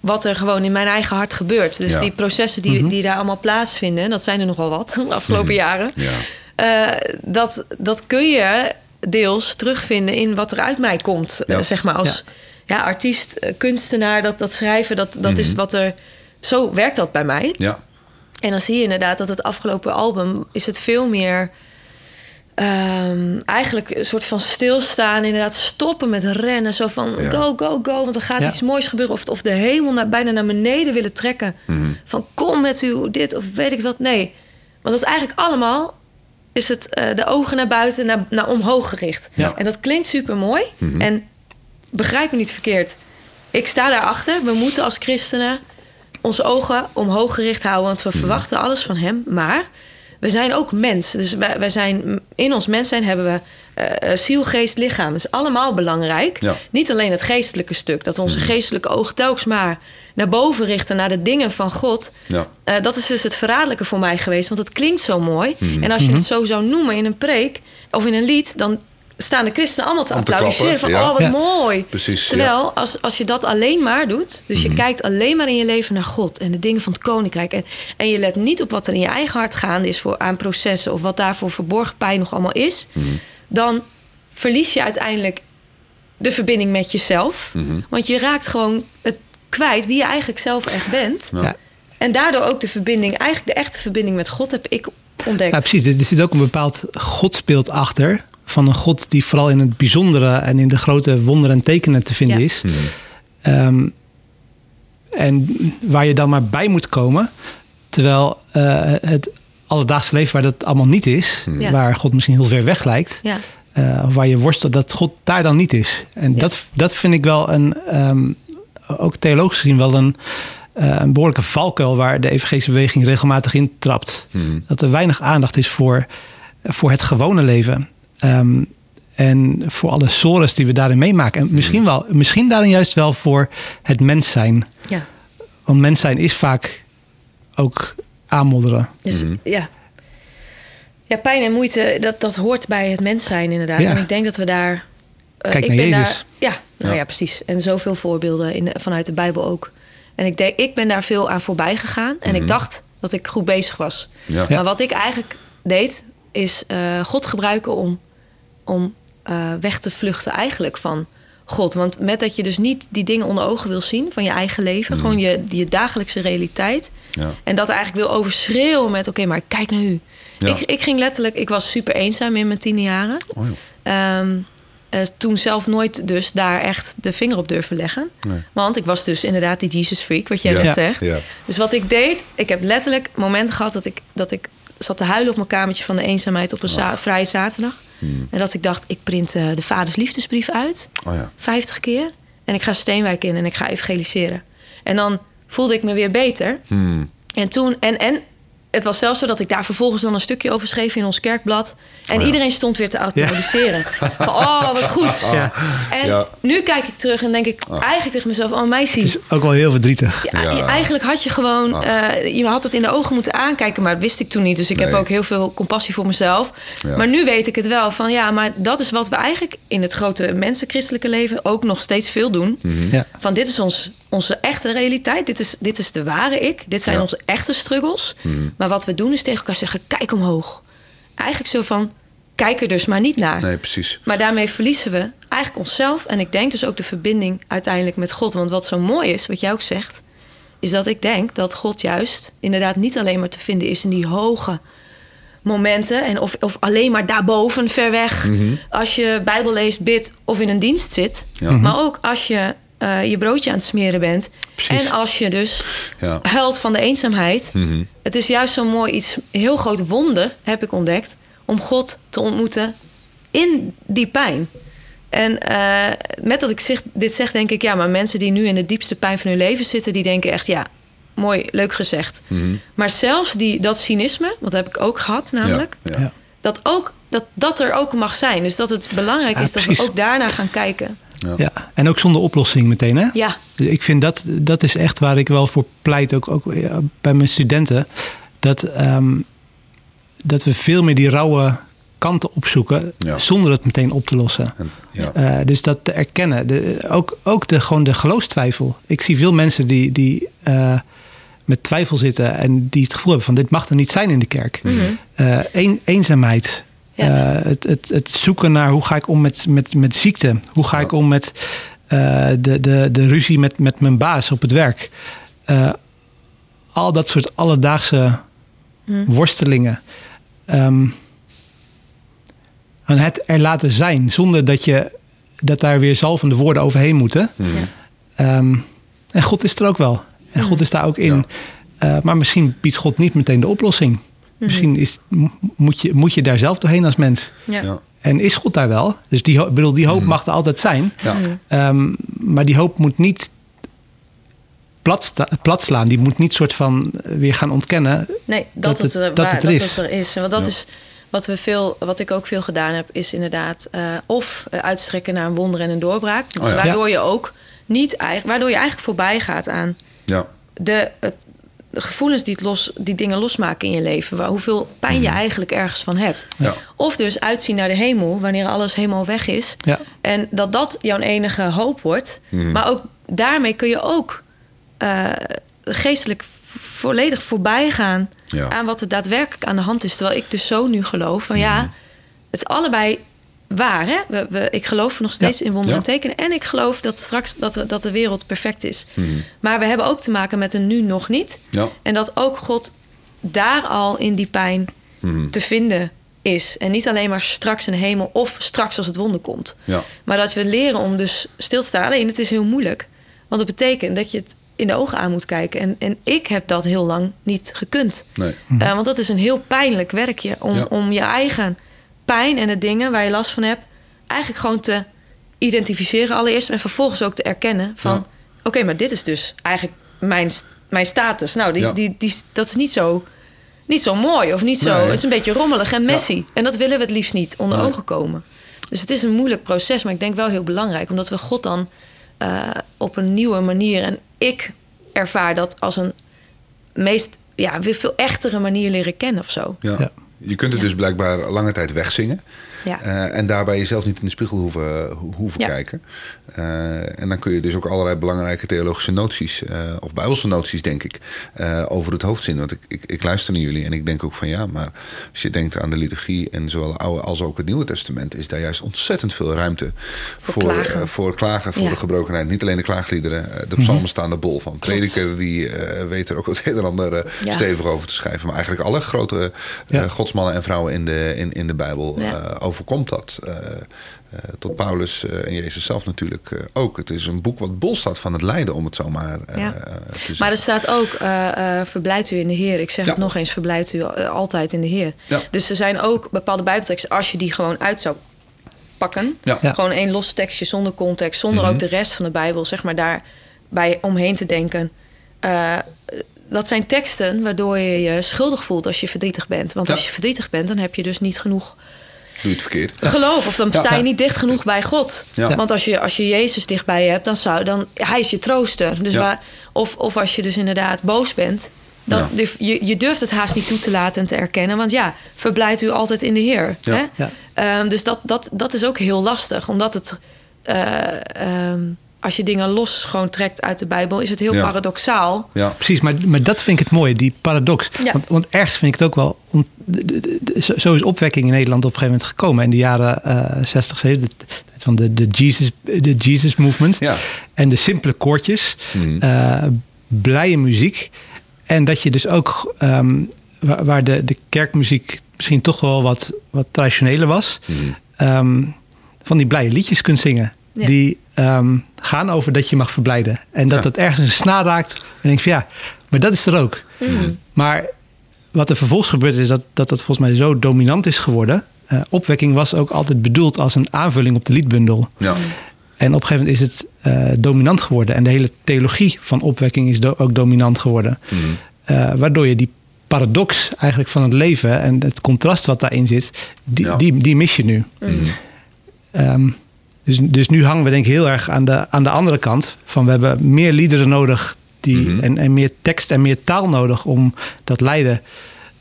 wat er gewoon in mijn eigen hart gebeurt. Dus Ja. die processen die, die daar allemaal plaatsvinden, en dat zijn er nogal wat de afgelopen jaren. Ja. eh, dat, dat kun je deels terugvinden in wat er uit mij komt. Ja. Zeg maar als ja. artiest, kunstenaar, dat, dat schrijven, dat, dat is wat er. Zo werkt dat bij mij. Ja. En dan zie je inderdaad dat het afgelopen album is het veel meer. Ehm, eigenlijk een soort van stilstaan, inderdaad stoppen met rennen. Zo van Ja. go, go, go, want er gaat Ja. iets moois gebeuren. Of, of de hemel naar, bijna naar beneden willen trekken. Mhm. Van kom met u dit of weet ik wat. Nee, want dat is eigenlijk allemaal... is het eh, de ogen naar buiten, naar, naar omhoog gericht. Ja. En dat klinkt super mooi. Mhm. En begrijp me niet verkeerd. Ik sta daarachter. We moeten als christenen onze ogen omhoog gericht houden, want Mhm. we verwachten alles van Hem. Maar we zijn ook mens. Dus wij, wij zijn, in ons mens zijn hebben we eh, ziel, geest, lichaam. Dat is allemaal belangrijk. Ja. Niet alleen het geestelijke stuk, dat onze geestelijke ogen telkens maar naar boven richten, naar de dingen van God. Ja. Eh, dat is dus het verraderlijke voor mij geweest, want het klinkt zo mooi. En als je het zo zou noemen in een preek of in een lied, dan staan de christenen allemaal te Om te applaudisseren. Van, ja. oh, wat Ja. mooi. Precies, Terwijl, als, als je dat alleen maar doet... dus je kijkt alleen maar in je leven naar God... en de dingen van het koninkrijk... en, en je let niet op wat er in je eigen hart gaande is... Voor, aan processen of wat daarvoor verborgen pijn nog allemaal is... dan verlies je uiteindelijk de verbinding met jezelf. Want je raakt gewoon het kwijt wie je eigenlijk zelf echt bent. Ja. En daardoor ook de verbinding... eigenlijk de echte verbinding met God heb ik ontdekt. Ja, precies. Er zit ook een bepaald godsbeeld achter. Van een God die vooral in het bijzondere en in de grote wonderen en tekenen te vinden Ja. is. Ehm, en waar je dan maar bij moet komen. Terwijl eh, het alledaagse leven waar dat allemaal niet is. Ja. Waar God misschien heel ver weg lijkt. Ja. eh, of waar je worstelt, dat God daar dan niet is. En Ja. dat, dat vind ik wel een, ehm, ook theologisch gezien wel een, eh, een behoorlijke valkuil waar de evangelische beweging regelmatig in trapt. Dat er weinig aandacht is voor, voor het gewone leven. Ehm, en voor alle sores die we daarin meemaken. En misschien, wel, misschien daarin juist wel voor het mens zijn. ja. Want mens zijn is vaak ook aanmodderen. Dus ja. Ja, pijn en moeite, dat, dat hoort bij het mens zijn inderdaad. Ja. En ik denk dat we daar... eh, Kijk ik naar ben Jezus. Daar, ja, nou Ja. ja. precies. En zoveel voorbeelden in, vanuit de Bijbel ook. En ik denk, ik ben daar veel aan voorbij gegaan. En ik dacht dat ik goed bezig was. Ja. Ja. Maar wat ik eigenlijk deed, is eh, God gebruiken om, om eh, weg te vluchten eigenlijk van God. Want met dat je dus niet die dingen onder ogen wil zien van je eigen leven. Gewoon je, je dagelijkse realiteit. Ja. En dat eigenlijk wil overschreeuwen met... oké, maar kijk naar u. Ja. Ik, ik ging letterlijk... Ik was super eenzaam in mijn tiende jaren. Oh. Ehm, eh, toen zelf nooit dus daar echt de vinger op durven leggen. Nee. Want ik was dus inderdaad die Jesus freak, wat jij Ja. net zegt. Dus wat ik deed... Ik heb letterlijk momenten gehad dat ik, dat ik zat te huilen op mijn kamertje... van de eenzaamheid op een za- vrije zaterdag. En dat ik dacht, ik print eh, de vaders liefdesbrief uit. Oh ja. 50 keer. En ik ga Steenwijk in en ik ga evangeliseren. En dan voelde ik me weer beter. Hmm. En toen, en, en het was zelfs zo dat ik daar vervolgens dan een stukje over schreef in ons kerkblad. En Oh ja. iedereen stond weer te applaudisseren. Van, oh, wat goed. Ja. En Ja. nu kijk ik terug en denk ik eigenlijk tegen mezelf... oh meisje, Het is ook wel heel verdrietig. ja, Ja. je- eigenlijk had je gewoon... eh, je had het in de ogen moeten aankijken, maar dat wist ik toen niet. Dus ik heb ook heel veel compassie voor mezelf. Ja. Maar nu weet ik het wel van ja, maar dat is wat we eigenlijk in het grote mensenchristelijke leven ook nog steeds veel doen. Mhm. Ja. Van dit is ons, onze echte realiteit. Dit is, dit is de ware ik. Dit zijn Ja. onze echte struggles. Maar wat we doen is tegen elkaar zeggen: kijk omhoog. Eigenlijk zo van: kijk er dus maar niet naar. Nee, precies. Maar daarmee verliezen we eigenlijk onszelf. En ik denk dus ook de verbinding uiteindelijk met God. Want wat zo mooi is, wat jij ook zegt, is dat ik denk dat God juist inderdaad niet alleen maar te vinden is in die hoge momenten. En of, of alleen maar daarboven, ver weg. Als je Bijbel leest, bidt of in een dienst zit. Ja. Maar ook als je eh, je broodje aan het smeren bent. Precies. En als je dus Ja. huilt van de eenzaamheid. Mhm. Het is juist zo'n mooi iets, heel groot wonder, heb ik ontdekt, om God te ontmoeten in die pijn. En eh, met dat ik zeg, dit zeg, denk ik, ja, maar mensen die nu in de diepste pijn van hun leven zitten, die denken echt, ja, mooi, leuk gezegd. Mhm. Maar zelfs die, dat cynisme, wat heb ik ook gehad namelijk, Ja. Ja. Ja. dat, ook, dat dat er ook mag zijn. Dus dat het belangrijk Ja, is dat precies. we ook daarna gaan kijken. Ja, en ook zonder oplossing meteen, hè? Ja, Dus ik vind dat, dat is echt waar ik wel voor pleit, ook, ook ja, bij mijn studenten. Dat, ehm, dat we veel meer die rauwe kanten opzoeken Ja. zonder het meteen op te lossen. En, ja. Eh, dus dat te erkennen. De, ook ook de, gewoon de geloofstwijfel. Ik zie veel mensen die, die eh, met twijfel zitten en die het gevoel hebben van dit mag er niet zijn in de kerk. Eh, een, eenzaamheid. Ja. Eh, het, het, het zoeken naar hoe ga ik om met, met, met ziekte. Hoe ga ik om met eh, de, de, de ruzie met, met mijn baas op het werk. Eh, al dat soort alledaagse worstelingen. Ehm, en het er laten zijn zonder dat je dat daar weer zalvende woorden overheen moeten. Ehm, en God is er ook wel. En God is daar ook in. Eh, maar misschien biedt God niet meteen de oplossing. Misschien is, moet, je, moet je daar zelf doorheen als mens. Ja. Ja. En is God daar wel? Dus die, bedoel, die hoop mag er altijd zijn. Ja. Ehm, maar die hoop moet niet plat, slaan. Die moet niet soort van eh, weer gaan ontkennen. Nee, dat, Dat het, het- er- dat waar- het er dat is. het er is. Want dat Ja. is wat, we veel, wat ik ook veel gedaan heb, is inderdaad eh, of eh, uitstrekken naar een wonder en een doorbraak. Dus Oh ja. waardoor je ook niet waardoor je eigenlijk voorbij gaat aan Ja. de, het- de gevoelens die, het los, die dingen losmaken in je leven. Waar, hoeveel pijn je eigenlijk ergens van hebt. Ja. Of dus uitzien naar de hemel, wanneer alles helemaal weg is. Ja. En dat dat jouw enige hoop wordt. Mhm. Maar ook daarmee kun je ook eh, geestelijk volledig voorbij gaan Ja. aan wat er daadwerkelijk aan de hand is. Terwijl ik dus zo nu geloof van ja, Mhm. het is allebei waar. Hè? We, we, ik geloof nog steeds Ja. in wonderen Ja. tekenen. En ik geloof dat straks dat, we, dat de wereld perfect is. Mhm. Maar we hebben ook te maken met een nu nog niet. Ja. En dat ook God daar al in die pijn Mhm. te vinden is. En niet alleen maar straks in de hemel of straks als het wonder komt. Ja. Maar dat we leren om dus stil te staan. Alleen het is heel moeilijk. Want het betekent dat je het in de ogen aan moet kijken. En, en ik heb dat heel lang niet gekund. Nee. Eh, want dat is een heel pijnlijk werkje. Om, om je eigen pijn en de dingen waar je last van hebt... eigenlijk gewoon te identificeren allereerst. En vervolgens ook te erkennen van... Ja. oké, maar dit is dus eigenlijk mijn, mijn status. Nou, die, Ja. die, die, dat is niet zo, niet zo mooi of niet zo... Nee. Het is een beetje rommelig en messy. En dat willen we het liefst niet onder Nee. ogen komen. Dus het is een moeilijk proces, maar ik denk wel heel belangrijk. Omdat we God dan eh, op een nieuwe manier... en ik ervaar dat als een meest, ja, weer veel echtere manier leren kennen of zo. Ja. Je kunt het Ja. dus blijkbaar lange tijd wegzingen. Ja. Eh, en daarbij jezelf niet in de spiegel hoeven, ho- hoeven Ja. kijken. Eh, en dan kun je dus ook allerlei belangrijke theologische noties, eh, of bijbelse noties, denk ik, over het hoofd zien. Want ik, ik, ik luister naar jullie en ik denk ook van ja, maar als je denkt aan de liturgie en zowel het Oude als ook het Nieuwe Testament, is daar juist ontzettend veel ruimte Voor voor, klagen. voor klagen, voor Ja. de gebrokenheid. Niet alleen de klaagliederen, de psalmen staan er bol van. Prediker die weet er ook het een en ander stevig over te schrijven. Maar eigenlijk alle grote godsmannen en vrouwen in de, in, in de Bijbel overkomt dat. Eh, eh, tot Paulus eh, en Jezus zelf natuurlijk eh, ook. Het is een boek wat bol staat van het lijden, om het zo maar eh, Ja. te zeggen. Maar er staat ook, eh eh verblijft u in de Heer. Ik zeg Ja. het nog eens, verblijft u altijd in de Heer. Ja. Dus er zijn ook bepaalde bijbelteksten, als je die gewoon uit zou pakken... Ja. Ja. gewoon één los tekstje zonder context... zonder Mhm. ook de rest van de Bijbel, zeg maar, daarbij omheen te denken... Eh, dat zijn teksten waardoor je je schuldig voelt als je verdrietig bent. Want Ja. als je verdrietig bent, dan heb je dus niet genoeg Doe je het verkeerd. geloof. Of dan Ja. sta je niet dicht genoeg bij God. Ja. Want als je, als je Jezus dichtbij je hebt, dan zou dan hij is je trooster. Dus Ja. waar, of, of als je dus inderdaad boos bent, dan Ja. durf- je, je durft het haast niet toe te laten en te erkennen. Want ja, verblijft u altijd in de Heer. Ja. Hè? Ja. Ehm, dus dat, dat, dat is ook heel lastig, omdat het. eh, ehm, als je dingen los gewoon trekt uit de Bijbel, is het heel Ja. paradoxaal. Ja. Precies, maar, maar dat vind ik het mooie, die paradox. Ja. Want, want ergens vind ik het ook wel... on- de- de- de- zo- Zo is opwekking in Nederland op een gegeven moment gekomen. In de jaren eh 60, 70. de- Van de, de, Jesus, de Jesus Movement. Ja. En de simpele koortjes. Mhm. eh, blije muziek. En dat je dus ook... ehm, waar, waar de, de kerkmuziek misschien toch wel wat, wat traditioneler was... Mhm. ehm, van die blije liedjes kunt zingen. Ja. Die ehm, gaan over dat je mag verblijden. En dat Ja. dat ergens een snaar raakt. En denk van ja, maar dat is er ook. Maar wat er vervolgens gebeurt is dat, dat dat volgens mij zo dominant is geworden. Eh, opwekking was ook altijd bedoeld als een aanvulling op de liedbundel. Ja. En op een gegeven moment is het eh, dominant geworden. En de hele theologie van opwekking is do- ook dominant geworden. Mhm. Eh, waardoor je die paradox eigenlijk van het leven en het contrast wat daarin zit, die, Ja. die, die mis je nu. Ehm, dus, dus nu hangen we denk ik heel erg aan de, aan de andere kant. Van we hebben meer liederen nodig die, Mhm. en, en meer tekst en meer taal nodig om dat lijden.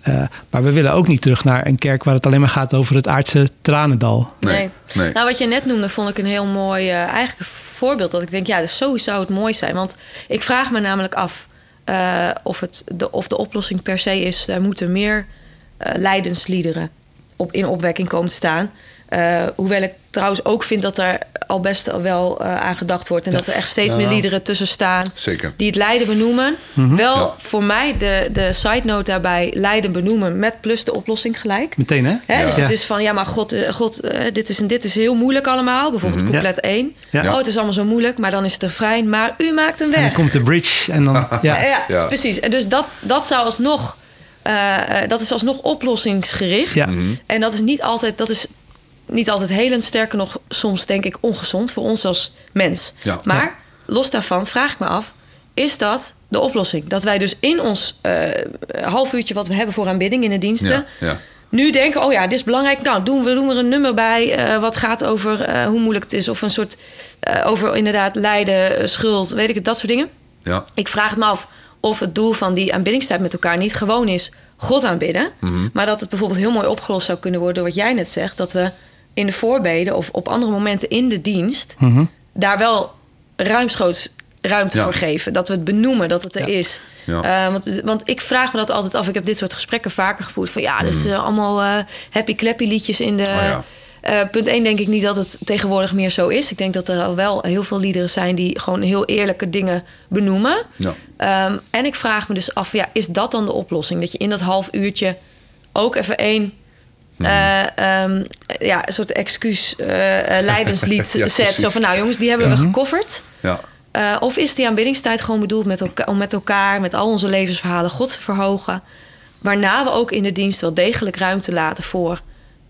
Eh, maar we willen ook niet terug naar een kerk waar het alleen maar gaat over het aardse tranendal. Nee. nee. Nou, wat je net noemde, vond ik een heel mooi eh, eigenlijk voorbeeld. Dat ik denk, ja, dus zo zou het mooi zijn. Want ik vraag me namelijk af, eh, of, het, de, of de oplossing per se is... er moeten meer eh lijdensliederen op, in opwekking komen te staan. Eh, hoewel ik trouwens ook vind dat er al best wel eh, aan gedacht wordt... en dat er echt steeds Ja. meer liederen tussen staan Zeker. die het lijden benoemen. Mhm. Wel Ja. voor mij de, de side note daarbij lijden benoemen met plus de oplossing gelijk. Meteen, hè? Hè? Dus het is van, ja, maar God, eh, God dit, is, en dit is heel moeilijk allemaal. Bijvoorbeeld Mhm. couplet 1. Ja. Oh, het is allemaal zo moeilijk, maar dan is het refrein. Maar u maakt een En weg. dan komt de bridge en dan... ja, precies. En dus dat, dat zou alsnog... eh, dat is alsnog oplossingsgericht. ja. En dat is niet altijd... Dat is niet altijd helend, sterker nog soms denk ik ongezond voor ons als mens. Ja. Maar los daarvan vraag ik me af, is dat de oplossing? Dat wij dus in ons eh half uurtje wat we hebben voor aanbidding in de diensten... Ja, nu denken, oh ja, dit is belangrijk. Nou, doen we doen er een nummer bij eh, wat gaat over eh, hoe moeilijk het is... of een soort over inderdaad lijden, schuld, weet ik het, dat soort dingen. ja. Ik vraag het me af of het doel van die aanbiddingstijd met elkaar niet gewoon is God aanbidden. Mhm. Maar dat het bijvoorbeeld heel mooi opgelost zou kunnen worden door wat jij net zegt. Dat we in de voorbeden of op andere momenten in de dienst Mhm. daar wel ruimschoots ruimte Ja. voor geven. Dat we het benoemen, dat het er Ja. is. Ja. Eh, want, want ik vraag me dat altijd af. Ik heb dit soort gesprekken vaker gevoerd. Van ja, dus eh, allemaal eh, happy clappy liedjes in de... Mm. Oh punt 1 denk ik niet dat het tegenwoordig meer zo is. Ik denk dat er al wel heel veel liederen zijn die gewoon heel eerlijke dingen benoemen. Ja. Ehm, en ik vraag me dus af, ja, is dat dan de oplossing? Dat je in dat half uurtje ook even één... Mhm. eh, ehm, ja, een soort excuus eh, eh, lijdenslied Ja, zet. precies. Zo van, nou jongens, die hebben we gecoverd. ja. Eh, of is die aanbiddingstijd gewoon bedoeld met om met elkaar, met al onze levensverhalen, God te verhogen? Waarna we ook in de dienst wel degelijk ruimte laten voor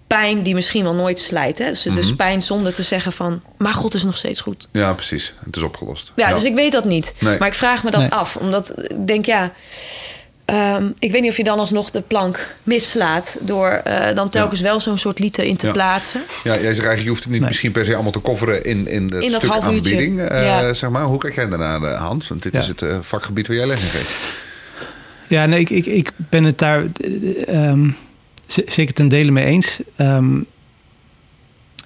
pijn die misschien wel nooit slijt. Hè? Dus, dus Mhm. pijn zonder te zeggen van, maar God is nog steeds goed. Ja, precies. Het is opgelost. Ja, dus ik weet dat niet. Nee. Maar ik vraag me dat Nee. af. Omdat ik denk, ja... ehm, ik weet niet of je dan alsnog de plank mislaat... door eh, dan telkens wel zo'n soort lied erin te Ja. plaatsen. Ja, jij zegt eigenlijk, je hoeft het niet Nee. misschien per se allemaal te coveren in, in het In dat stuk aanbieding. eh, Ja. zeg maar. Hoe kijk jij daarnaar, eh, Hans? Want dit Ja. is het vakgebied waar jij les in geeft. Ja, nee, ik, ik, ik ben het daar z- zeker ten dele mee eens. Ehm,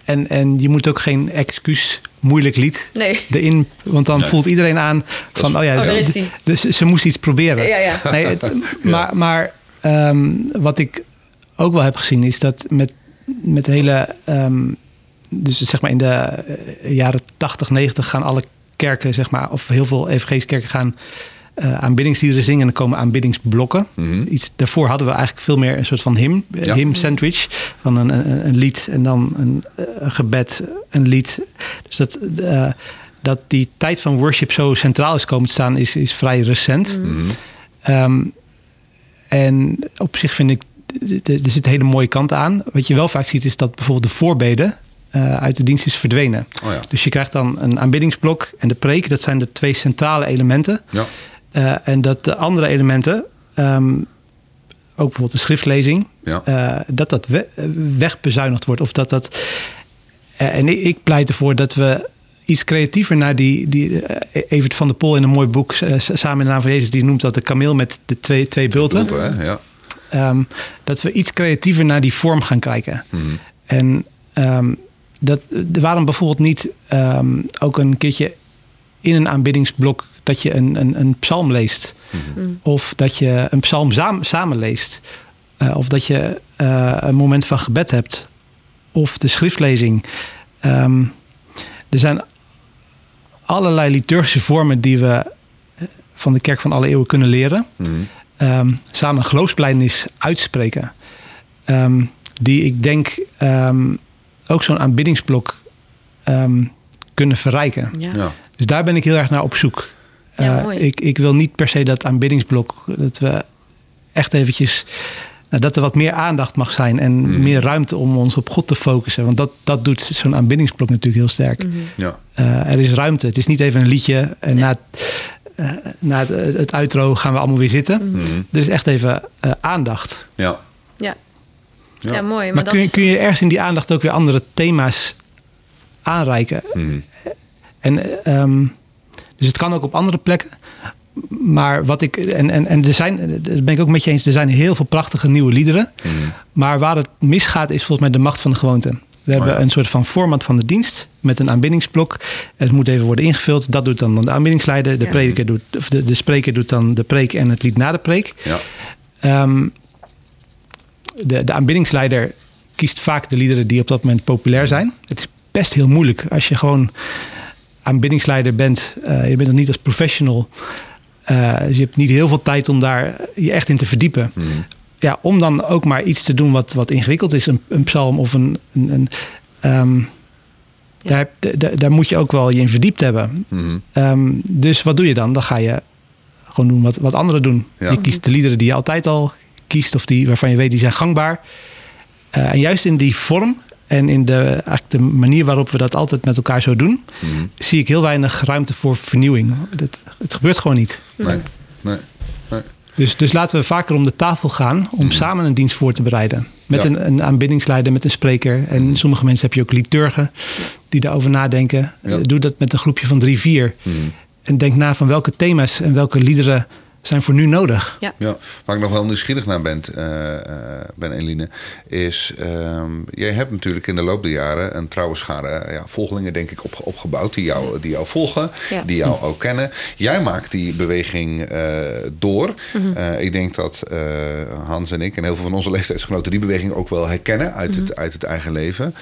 en, en je moet ook geen excuus moeilijk lied Nee. erin, want dan Nee. voelt iedereen aan van, is- oh ja, Oh, daar is d- die. dus ze moest iets proberen. Ja, ja. Nee, het- maar maar ehm, wat ik ook wel heb gezien is dat met, met hele, ehm, dus zeg maar in de eh, jaren 80, 90 gaan alle kerken, zeg maar, of heel veel evangelische kerken gaan eh aanbiddingsliederen zingen en dan komen aanbiddingsblokken. Mhm. Iets, daarvoor hadden we eigenlijk veel meer een soort van hymn, eh, Ja. hymn sandwich. Van een, een, een lied en dan een, eh, een gebed, een lied. Dus dat, eh, dat die tijd van worship zo centraal is komen te staan, is, is vrij recent. Mhm. Ehm, en op zich vind ik, er zit een hele mooie kant aan. Wat je wel vaak ziet is dat bijvoorbeeld de voorbeden eh, uit de dienst is verdwenen. Oh ja. Dus je krijgt dan een aanbiddingsblok en de preek. Dat zijn de twee centrale elementen. Ja. Eh, en dat de andere elementen, ehm, ook bijvoorbeeld de schriftlezing, Ja. eh, dat dat we- wegbezuinigd wordt. Of dat dat. eh, en ik, ik pleit ervoor dat we iets creatiever naar die. die Evert van der Pol in een mooi boek, Samen in de naam van Jezus, die noemt dat de kameel met de twee, twee bulten. Bulten, hè? Ja. Ehm, dat we iets creatiever naar die vorm gaan kijken. Mhm. En ehm, dat, waarom bijvoorbeeld niet ook een keertje in een aanbiddingsblok dat je een, een, een psalm leest. Of dat je een psalm samen, samen leest. Eh, of dat je eh, een moment van gebed hebt. Of de schriftlezing. Ehm, er zijn allerlei liturgische vormen die we eh, van de kerk van alle eeuwen kunnen leren. Mhm. Ehm, samen een geloofsbelijdenis uitspreken. Ehm, die ik denk ehm, ook zo'n aanbiddingsblok ehm, kunnen verrijken. Ja. Ja. Dus daar ben ik heel erg naar op zoek. Ja, Eh, mooi. ik, ik wil niet per se dat aanbiddingsblok, dat we echt eventjes, nou, dat er wat meer aandacht mag zijn en Mhm. meer ruimte om ons op God te focussen. Want dat, dat doet zo'n aanbiddingsblok natuurlijk heel sterk. Mhm. Ja. Eh, er is ruimte. Het is niet even een liedje en na, het, eh, na het, het outro gaan we allemaal weer zitten. Mhm. Er is echt even eh, aandacht. Ja. Ja. Ja. Ja. mooi. Maar, Maar dat kun je, is- kun je ergens in die aandacht ook weer andere thema's aanreiken? En, ehm, dus het kan ook op andere plekken. Maar wat ik. En, en, en er zijn, daar ben ik ook met je eens, er zijn heel veel prachtige nieuwe liederen. Mhm. Maar waar het misgaat is volgens mij de macht van de gewoonte. We hebben Oh ja. een soort van format van de dienst met een aanbiddingsblok. Het moet even worden ingevuld. Dat doet dan de aanbiddingsleider. De, Ja. prediker doet, of de, de spreker doet dan de preek en het lied na de preek. Ja. Ehm, de, de aanbiddingsleider kiest vaak de liederen die op dat moment populair zijn. Het is best heel moeilijk als je gewoon aanbiddingsleider bent. eh, je bent er niet als professional. eh, dus je hebt niet heel veel tijd om daar je echt in te verdiepen. Ja, om dan ook maar iets te doen wat, wat ingewikkeld is. Een, een psalm of een... een, een ehm, daar, daar, daar moet je ook wel je in verdiept hebben. Mhm. Ehm, dus wat doe je dan? Dan ga je gewoon doen wat, wat anderen doen. Ja. Je kiest de liederen die je altijd al kiest... of die waarvan je weet die zijn gangbaar. Eh, en juist in die vorm en in de, eigenlijk de manier waarop we dat altijd met elkaar zo doen... Mhm. zie ik heel weinig ruimte voor vernieuwing. Dat, het gebeurt gewoon niet. Nee. Nee. Nee. Dus, dus laten we vaker om de tafel gaan om samen een dienst voor te bereiden. Met Mhm. Ja. een, een aanbiddingsleider, met een spreker. En sommige mensen heb je ook liturgen die daarover nadenken. Ja. Doe dat met een groepje van drie, vier. Mhm. En denk na van welke thema's en welke liederen zijn voor nu nodig. Ja. Ja, waar ik nog wel nieuwsgierig naar ben, eh, eh, ben Eline, is... ehm, jij hebt natuurlijk in de loop der jaren een trouwe schare eh, ja, volgelingen, denk ik, op, opgebouwd... Die jou, die jou volgen, Ja. die jou ook kennen. Jij maakt die beweging eh, door. Mhm. Eh, ik denk dat eh, Hans en ik en heel veel van onze leeftijdsgenoten... die beweging ook wel herkennen uit, Mhm. het, uit het eigen leven.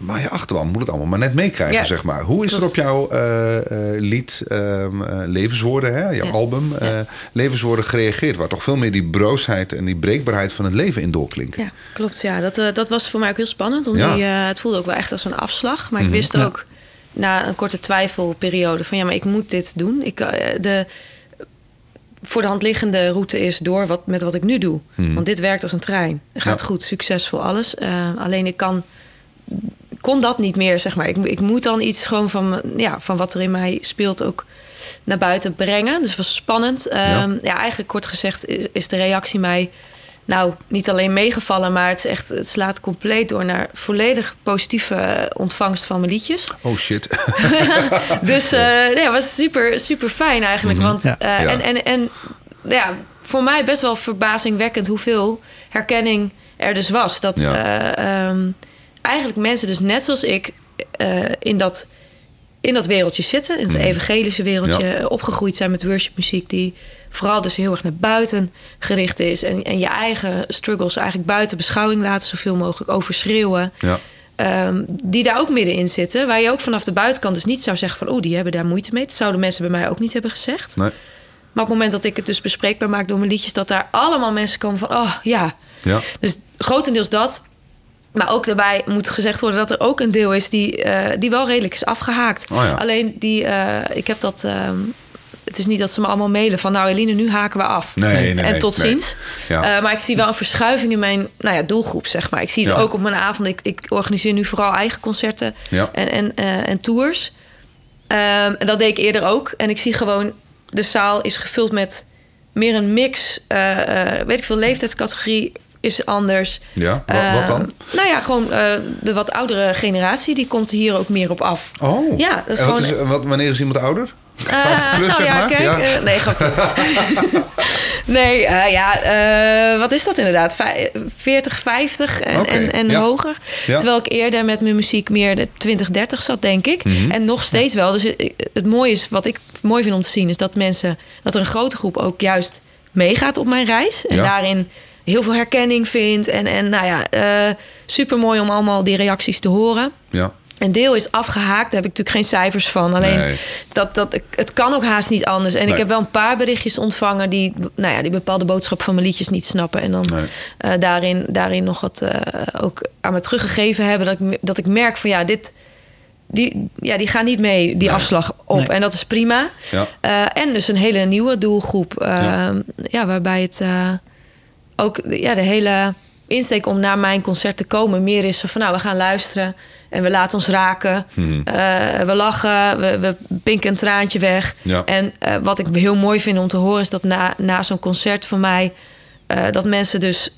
Maar je achterban moet het allemaal maar net meekrijgen, Ja, zeg maar. Hoe is er klopt. op jouw eh, eh, lied ehm, eh, Levenswoorden, hè, jouw Ja. album... eh, levenswoorden gereageerd. Waar toch veel meer die broosheid en die breekbaarheid van het leven in doorklinken. Ja, klopt. Ja, dat, eh, dat was voor mij ook heel spannend. Om Ja. die, eh, het voelde ook wel echt als een afslag. Maar Mhm. ik wist Ja. ook na een korte twijfelperiode van ja, maar ik moet dit doen. Ik, eh, de voor de hand liggende route is door wat, met wat ik nu doe. Mhm. Want dit werkt als een trein. Gaat Ja. goed, succesvol, alles. Alleen ik kan kon dat niet meer, zeg maar. Ik, ik moet dan iets gewoon van, ja, van wat er in mij speelt ook naar buiten brengen. Dus het was spannend. Ehm, ja. eigenlijk kort gezegd is, is de reactie mij... nou, niet alleen meegevallen, maar het, is echt, het slaat compleet door... naar volledig positieve ontvangst van mijn liedjes. Oh shit. Dus eh nee, het was super, super fijn eigenlijk. Want, Ja. eh, Ja. En, en, en ja, voor mij best wel verbazingwekkend hoeveel herkenning er dus was. Dat Ja. eh, ehm, eigenlijk mensen dus net zoals ik eh, in, dat, in dat wereldje zitten. In het evangelische wereldje Ja. opgegroeid zijn met worshipmuziek. Die vooral dus heel erg naar buiten gericht is. En, en je eigen struggles eigenlijk buiten beschouwing laten. Zoveel mogelijk overschreeuwen. ja. Ehm, die daar ook middenin zitten. Waar je ook vanaf de buitenkant dus niet zou zeggen van... oh, die hebben daar moeite mee. Dat zouden mensen bij mij ook niet hebben gezegd. Nee. Maar op het moment dat ik het dus bespreekbaar maak door mijn liedjes... dat daar allemaal mensen komen van, oh ja. Ja. Dus grotendeels dat. Maar ook daarbij moet gezegd worden dat er ook een deel is... die, eh, die wel redelijk is afgehaakt. Oh ja. Alleen die, eh, ik heb dat... ehm, het is niet dat ze me allemaal mailen van... nou Eline, nu haken we af. Nee, nee, nee, en tot nee. ziens. Ja. Eh, maar ik zie wel een verschuiving in mijn nou ja, doelgroep, zeg maar. Ik zie het Ja. ook op mijn avond. Ik, ik organiseer nu vooral eigen concerten en, en, en tours. Ehm, en dat deed ik eerder ook. En ik zie gewoon, de zaal is gevuld met meer een mix. weet ik veel, leeftijdscategorie is anders. Ja, wa- wat dan? Eh, nou ja, gewoon eh, de wat oudere generatie, die komt hier ook meer op af. Oh. Ja, dat is en wat gewoon- is, wat, wanneer is iemand ouder? Eh, 50 plus, nou ja, kijk. Ja. eh, nee, grapje. nee, eh, ja, eh, wat is dat inderdaad? Vij- 40, 50 en, en, en ja. hoger. Ja. Terwijl ik eerder met mijn muziek meer de 20, 30 zat, denk ik. Mhm. En nog steeds wel. Dus het, het mooie is, wat ik mooi vind om te zien, is dat mensen, dat er een grote groep ook juist meegaat op mijn reis. En daarin heel veel herkenning vindt. En, en nou ja, super mooi om allemaal die reacties te horen. Ja. Een deel is afgehaakt, daar heb ik natuurlijk geen cijfers van. Alleen Nee. dat, dat, het kan ook haast niet anders. En Nee. ik heb wel een paar berichtjes ontvangen die, nou ja, die bepaalde boodschap van mijn liedjes niet snappen. En dan Nee. eh, daarin, daarin nog wat eh, ook aan me teruggegeven hebben. Dat ik, dat ik merk van ja, dit. Die, ja, die gaan niet mee, die afslag op. Nee. En dat is prima. Ja. Eh, en dus een hele nieuwe doelgroep. eh, Ja. ja. waarbij het eh, ook ja, de hele insteek om naar mijn concert te komen meer is van nou, we gaan luisteren en we laten ons raken. Mhm. Eh, we lachen, we, we pinken een traantje weg. Ja. En eh, wat ik heel mooi vind om te horen is dat na, na zo'n concert van mij, eh, dat mensen dus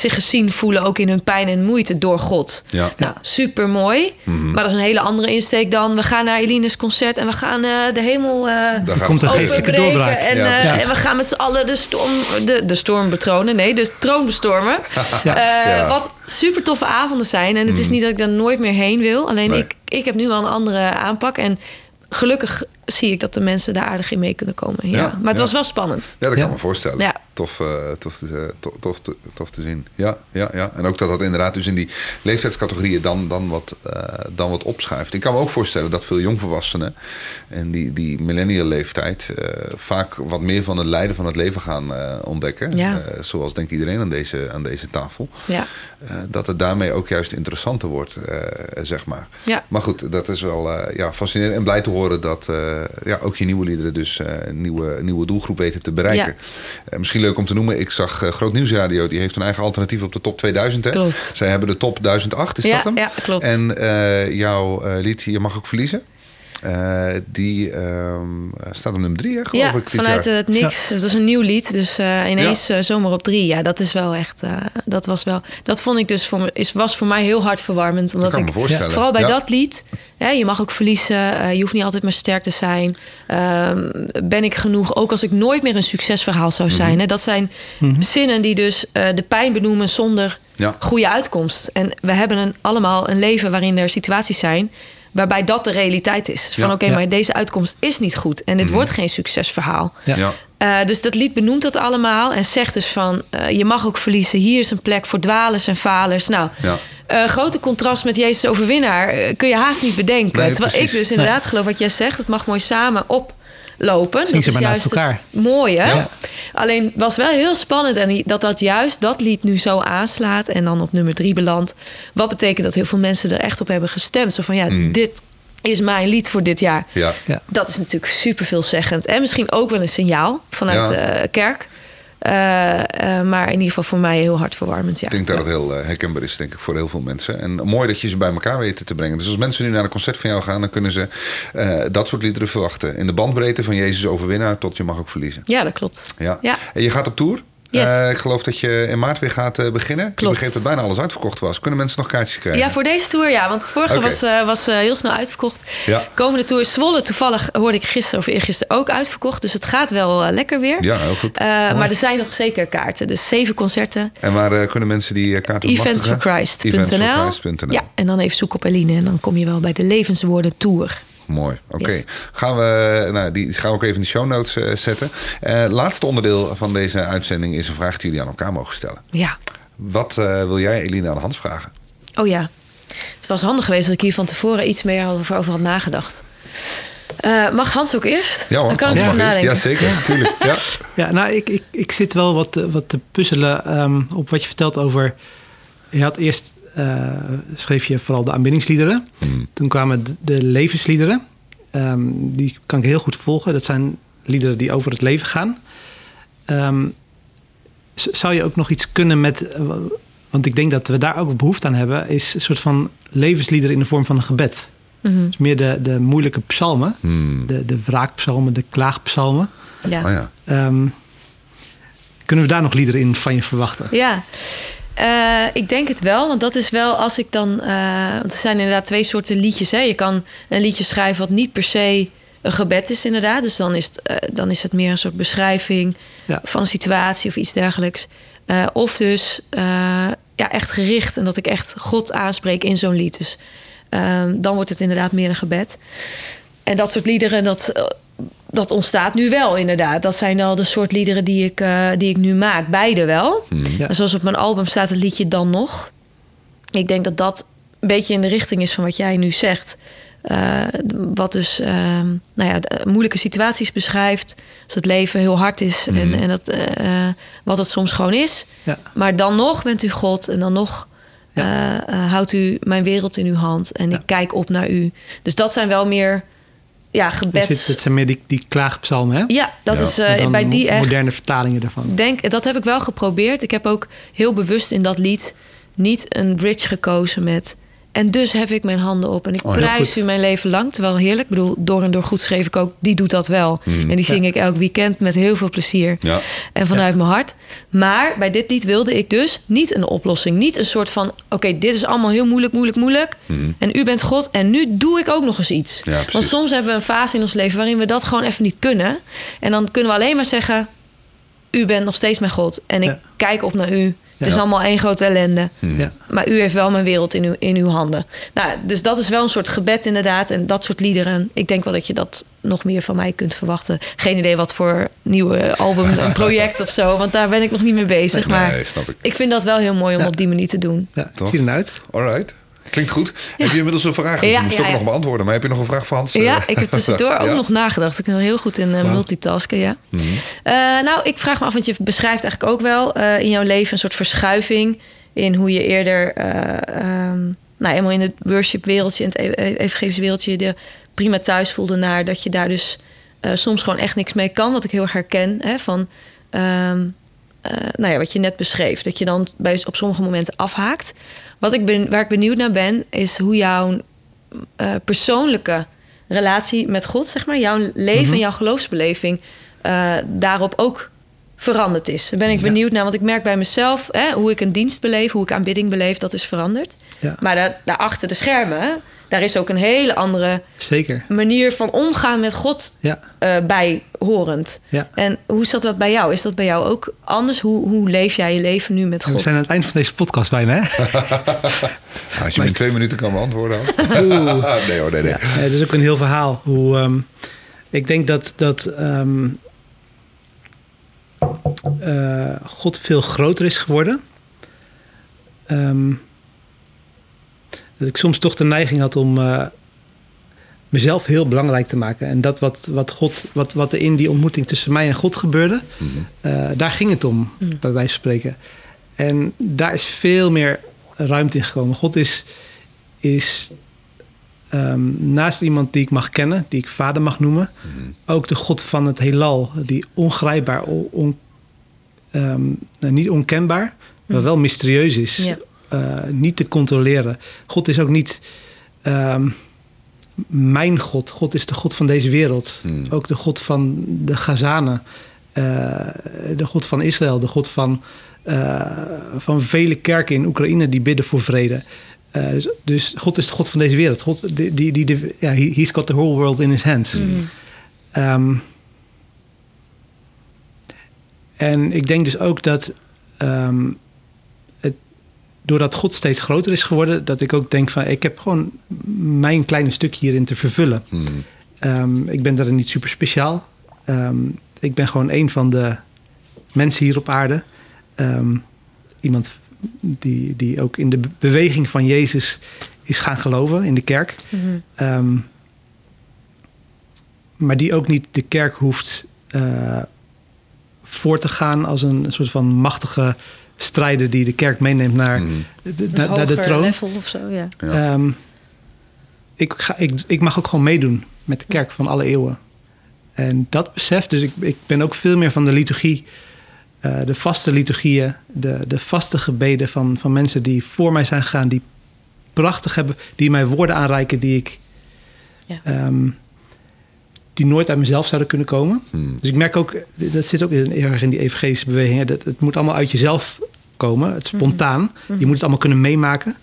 zich gezien voelen, ook in hun pijn en moeite door God. Ja. Nou, super mooi. Maar dat is een hele andere insteek dan we gaan naar Eline's concert en we gaan eh, de hemel. eh, Daar gaat komt een geestelijke openbreken doorbraak. En, Ja, eh, en we gaan met z'n allen de storm, de, de storm betronen. Nee, de troon bestormen. Ja. Eh, Ja. Wat super toffe avonden zijn. En het is niet dat ik daar nooit meer heen wil. Alleen Nee. ik, ik heb nu wel een andere aanpak. En gelukkig zie ik dat de mensen daar aardig in mee kunnen komen. Ja. Ja, maar het ja. was wel spannend. Ja, dat kan Ja. ik me voorstellen. Ja. Tof, eh, tof, te, eh, tof, tof, te, tof te zien. Ja, ja, ja. En ook dat dat inderdaad dus in die leeftijdscategorieën dan, dan, wat, eh, dan wat opschuift. Ik kan me ook voorstellen dat veel jongvolwassenen en die, die millennial leeftijd eh, vaak wat meer van het lijden van het leven gaan eh, ontdekken. Ja. Eh, zoals denk ik iedereen aan deze, aan deze tafel. Ja. Eh, dat het daarmee ook juist interessanter wordt, eh, zeg maar. Ja. Maar goed, dat is wel eh, ja, fascinerend en blij te horen dat eh, ja, ook je nieuwe liederen dus eh, een nieuwe, nieuwe doelgroep weten te bereiken. Eh, misschien leuk om te noemen, ik zag eh, Groot Nieuwsradio, die heeft een eigen alternatief op de top 2000. Hè? Klopt. Zij hebben de top 1008, is Ja, dat hem? ja, klopt. En eh, jouw eh, lied, Je mag ook verliezen. Eh, die ehm, staat op nummer drie, hè, geloof Ja, ik. dit vanuit jaar. het niks. Het was een nieuw lied, dus eh, ineens Ja. eh, zomaar op drie. Ja, dat is wel echt. eh, dat was wel. Dat vond ik dus voor me, is, was voor mij heel hartverwarmend. Omdat kan ik me voorstellen. vooral bij Ja. dat lied. Hè, je mag ook verliezen. je hoeft niet altijd maar sterk te zijn. Ehm, ben ik genoeg? Ook als ik nooit meer een succesverhaal zou Mhm. zijn. Hè, dat zijn zinnen die dus eh, de pijn benoemen zonder Ja. goede uitkomst. En we hebben een, allemaal een leven waarin er situaties zijn. Waarbij dat de realiteit is. Van Ja. Mhm. oké, Ja. maar deze uitkomst is niet goed. En dit wordt geen succesverhaal. Ja. Ja. Eh, dus dat lied benoemt dat allemaal en zegt dus van... eh, je mag ook verliezen, hier is een plek voor dwalers en falers. Nou, Ja. eh, grote contrast met Jezus overwinnaar kun je haast niet bedenken. Nee, Terwijl precies. ik dus inderdaad geloof wat jij zegt... het mag mooi samen Zing ze maar naast het elkaar. mooie. Ja. Alleen was wel heel spannend en dat dat juist dat lied nu zo aanslaat... en dan op nummer drie belandt. Wat betekent dat heel veel mensen er echt op hebben gestemd. Zo van, ja, Mm. dit is mijn lied voor dit jaar. Ja. Ja. Dat is natuurlijk super veelzeggend. En misschien ook wel een signaal vanuit de Ja. kerk. Eh, eh, maar in ieder geval voor mij heel hartverwarmend. Ja. Ik denk dat het heel eh, herkenbaar is, denk ik, voor heel veel mensen. En mooi dat je ze bij elkaar weten te brengen. Dus als mensen nu naar een concert van jou gaan, dan kunnen ze dat soort liederen verwachten. In de bandbreedte van Jezus overwinnaar tot je mag ook verliezen. Ja, dat klopt. Ja. Ja. En je gaat op tour. Yes. Eh, ik geloof dat je in maart weer gaat eh, beginnen. Ik Klopt. begreep dat bijna alles uitverkocht was. Kunnen mensen nog kaartjes krijgen? Ja, voor deze tour ja. Want de vorige was, eh, was heel snel uitverkocht. Ja. Komende tour Zwolle toevallig hoorde ik gisteren of eergisteren ook uitverkocht. Dus het gaat wel lekker weer. Ja, heel goed. Maar er zijn nog zeker kaarten. Dus zeven concerten. En waar kunnen mensen die kaarten bemachtigen? Eventsforchrist.nl Eventsforchrist.nl. Ja, en dan even zoeken op Eline. En dan kom je wel bij de Levenswoorden Tour. Mooi, oké. Yes. Gaan we, nou, die gaan we ook even in de show notes eh, zetten. Eh laatste onderdeel van deze uitzending is een vraag die jullie aan elkaar mogen stellen. Ja. Wat eh, wil jij Eline aan Hans vragen? Oh ja. Het was handig geweest dat ik hier van tevoren iets meer over, over had nagedacht. Eh, mag Hans ook eerst? Ja hoor, Dan kan ik Hans even mag eerst. nadenken. Ja, zeker. Tuurlijk. Ja. Ja, nou, ik, ik, ik zit wel wat, te- wat te puzzelen ehm, op wat je vertelt over... Je had eerst, schreef je vooral de aanbiddingsliederen. Toen kwamen de, de levensliederen. Ehm, die kan ik heel goed volgen. Dat zijn liederen die over het leven gaan. Ehm, zou je ook nog iets kunnen met... eh, want ik denk dat we daar ook behoefte aan hebben... is een soort van levensliederen in de vorm van een gebed. Mhm. Dus meer de, de moeilijke psalmen. Hmm. De, de wraakpsalmen, de klaagpsalmen. Ja. Oh ja. Ehm, kunnen we daar nog liederen in van je verwachten? Ja, Eh, ik denk het wel. Want dat is wel als ik dan. eh, want er zijn inderdaad twee soorten liedjes. Hè. Je kan een liedje schrijven wat niet per se een gebed is, inderdaad. Dus dan is het, eh, dan is het meer een soort beschrijving Ja. van een situatie of iets dergelijks. Of dus ja, echt gericht en dat ik echt God aanspreek in zo'n lied. Dus ehm, dan wordt het inderdaad meer een gebed. En dat soort liederen, dat, dat ontstaat nu wel inderdaad. Dat zijn al de soort liederen die ik, eh, die ik nu maak. Beide wel. Ja. En zoals op mijn album staat het liedje Dan Nog. Ik denk dat dat een beetje in de richting is van wat jij nu zegt. Eh, wat dus ehm, nou ja, de- moeilijke situaties beschrijft. Als het leven heel hard is en, en dat, eh, eh, wat het soms gewoon is. Ja. Maar dan nog bent u God en dan nog Ja. eh, eh, houdt u mijn wereld in uw hand. En ik kijk op naar u. Dus dat zijn wel meer ja, gebeds... dit, dit zijn meer die, die klaagpsalmen, hè? Ja, dat Ja. is eh, bij die echt... moderne vertalingen daarvan. Denk, dat heb ik wel geprobeerd. Ik heb ook heel bewust in dat lied niet een bridge gekozen met En dus hef ik mijn handen op. En ik Oh, prijs goed. u mijn leven lang. Terwijl heerlijk. Ik bedoel, door en door goed schreef ik ook. Die doet dat wel. En die zing ik elk weekend met heel veel plezier. Ja. En vanuit mijn hart. Maar bij dit lied wilde ik dus niet een oplossing. Niet een soort van: oké, dit is allemaal heel moeilijk, moeilijk, moeilijk. En u bent God. En nu doe ik ook nog eens iets. Want soms hebben we een fase in ons leven waarin we dat gewoon even niet kunnen. En dan kunnen we alleen maar zeggen: U bent nog steeds mijn God. En ik Ja. kijk op naar u. Het is allemaal één grote ellende. Ja. Maar u heeft wel mijn wereld in uw, in uw handen. Nou, dus dat is wel een soort gebed inderdaad. En dat soort liederen. Ik denk wel dat je dat nog meer van mij kunt verwachten. Geen idee wat voor nieuwe album, een project of zo. Want daar ben ik nog niet mee bezig. maar Nee, snap ik. ik vind dat wel heel mooi om Ja. op die manier te doen. Ja, Tof. zie eruit. Alright. Klinkt goed. Heb je inmiddels een vraag? Ja, je moest toch ja. nog beantwoorden. Maar heb je nog een vraag voor Hans? Ja, Eh, ik heb tussendoor ook nog nagedacht. Ik ben heel goed in eh, multitasken, ja. Eh, nou, ik vraag me af, want je beschrijft eigenlijk ook wel in jouw leven een soort verschuiving in hoe je eerder, eh, ehm, nou, helemaal in het worship wereldje, in het e- e- evangelische wereldje, je je prima thuis voelde naar dat je daar dus soms gewoon echt niks mee kan, wat ik heel erg herken, hè, van, ehm, eh, nou ja, wat je net beschreef, dat je dan bij, op sommige momenten afhaakt. Wat ik ben, waar ik benieuwd naar ben, is hoe jouw eh, persoonlijke relatie met God, zeg maar, jouw leven en jouw geloofsbeleving eh, daarop ook veranderd is. Daar ben ik benieuwd naar, want ik merk bij mezelf hè, hoe ik een dienst beleef, hoe ik aanbidding beleef, dat is veranderd. Ja. Maar daar, daar achter de schermen, daar is ook een hele andere Zeker. manier van omgaan met God Ja. eh bij horend. Ja. En hoe zat dat bij jou? Is dat bij jou ook anders? Hoe, hoe leef jij je leven nu met We God? zijn aan het eind van deze podcast bijna, hè? Nou, als je me in twee minuten kan beantwoorden. Nee hoor, nee, nee. Ja, dat is ook een heel verhaal. Hoe, ehm, ik denk dat, dat ehm, eh, God veel groter is geworden. Ehm, dat ik soms toch de neiging had om eh, mezelf heel belangrijk te maken. En dat wat, wat, God, wat, wat er in die ontmoeting tussen mij en God gebeurde, eh, daar ging het om, bij wijze van spreken. En daar is veel meer ruimte in gekomen. God is, is ehm, naast iemand die ik mag kennen, die ik vader mag noemen, ook de God van het heelal, die ongrijpbaar, on, on- ehm, nou, niet onkenbaar, maar wel mysterieus is, Ja. Eh, niet te controleren. God is ook niet ehm, mijn God. God is de God van deze wereld. Hmm. Ook de God van de Gazanen, eh, de God van Israël, de God van, eh, van vele kerken in Oekraïne die bidden voor vrede. Eh, dus, dus God is de God van deze wereld. God, die, die, die, die- ja, he- he's got the whole world in his hands. Ehm, en ik denk dus ook dat ehm, doordat God steeds groter is geworden, dat ik ook denk van ik heb gewoon mijn kleine stukje hierin te vervullen. Hmm. Ehm, ik ben daarin niet super speciaal. Ehm, ik ben gewoon een van de mensen hier op aarde. Ehm, iemand die, die ook in de be- beweging van Jezus is gaan geloven in de kerk. Mhm. Ehm, maar die ook niet de kerk hoeft eh, voor te gaan als een soort van machtige strijder die de kerk meeneemt naar, Hmm. de, Een naar, de troon. level of zo, ja. Ja. Ehm, ik, ga, ik, ik mag ook gewoon meedoen met de kerk van alle eeuwen. En dat besef, dus ik, ik ben ook veel meer van de liturgie, eh, de vaste liturgieën, de, de vaste gebeden van, van mensen die voor mij zijn gegaan, die prachtig hebben, die mij woorden aanreiken die ik. Ja. ehm, die nooit uit mezelf zouden kunnen komen. Hmm. Dus ik merk ook, dat zit ook in, heel erg in die evangelische beweging. hè, Dat, het moet allemaal uit jezelf komen, het spontaan. Je moet het allemaal kunnen meemaken.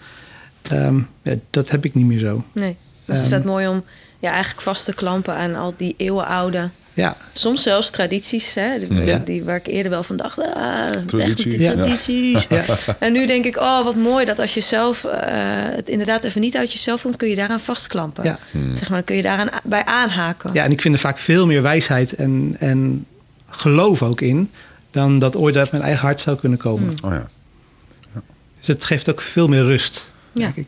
Ehm, ja, dat heb ik niet meer zo. Nee, dat is Ehm. vet mooi om ja, eigenlijk vast te klampen aan al die eeuwenoude... Ja, Soms zelfs tradities, hè, die, Ja. die waar ik eerder wel van dacht, ah, Traditie, echt tradities. ja. En nu denk ik, oh, wat mooi dat als je zelf eh, het inderdaad even niet uit jezelf komt, kun je daaraan vastklampen. Ja. Zeg maar, dan kun je daaraan bij aanhaken. ja, en ik vind er vaak veel meer wijsheid en, en geloof ook in... dan dat ooit uit mijn eigen hart zou kunnen komen. Oh ja, Dus het geeft ook veel meer rust, Ja. denk ik.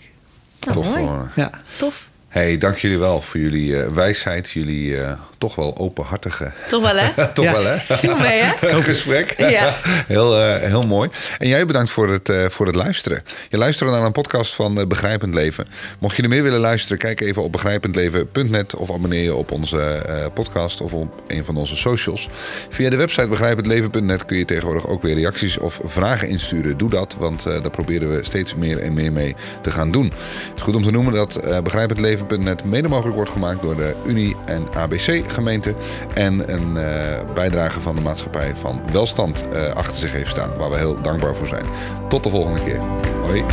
Nou, tof. Ja. Tof. Hey, dank jullie wel voor jullie uh, wijsheid, jullie uh, toch wel openhartige. Toch wel, hè? toch wel, hè? Viel mee, hè? Gesprek. Ja. heel, uh, heel mooi. En jij bedankt voor het, voor het luisteren. Je luistert naar een podcast van Begrijpend Leven. Mocht je er meer willen luisteren, kijk even op begrijpendleven.net of abonneer je op onze podcast of op een van onze socials. Via de website begrijpendleven.net kun je tegenwoordig ook weer reacties of vragen insturen. Doe dat, want daar proberen we steeds meer en meer mee te gaan doen. Het is goed om te noemen dat Begrijpend Leven Leven.net mede mogelijk wordt gemaakt door de Unie en ABC gemeente. En een uh, bijdrage van de maatschappij van welstand uh, achter zich heeft staan. Waar we heel dankbaar voor zijn. Tot de volgende keer. Hoi.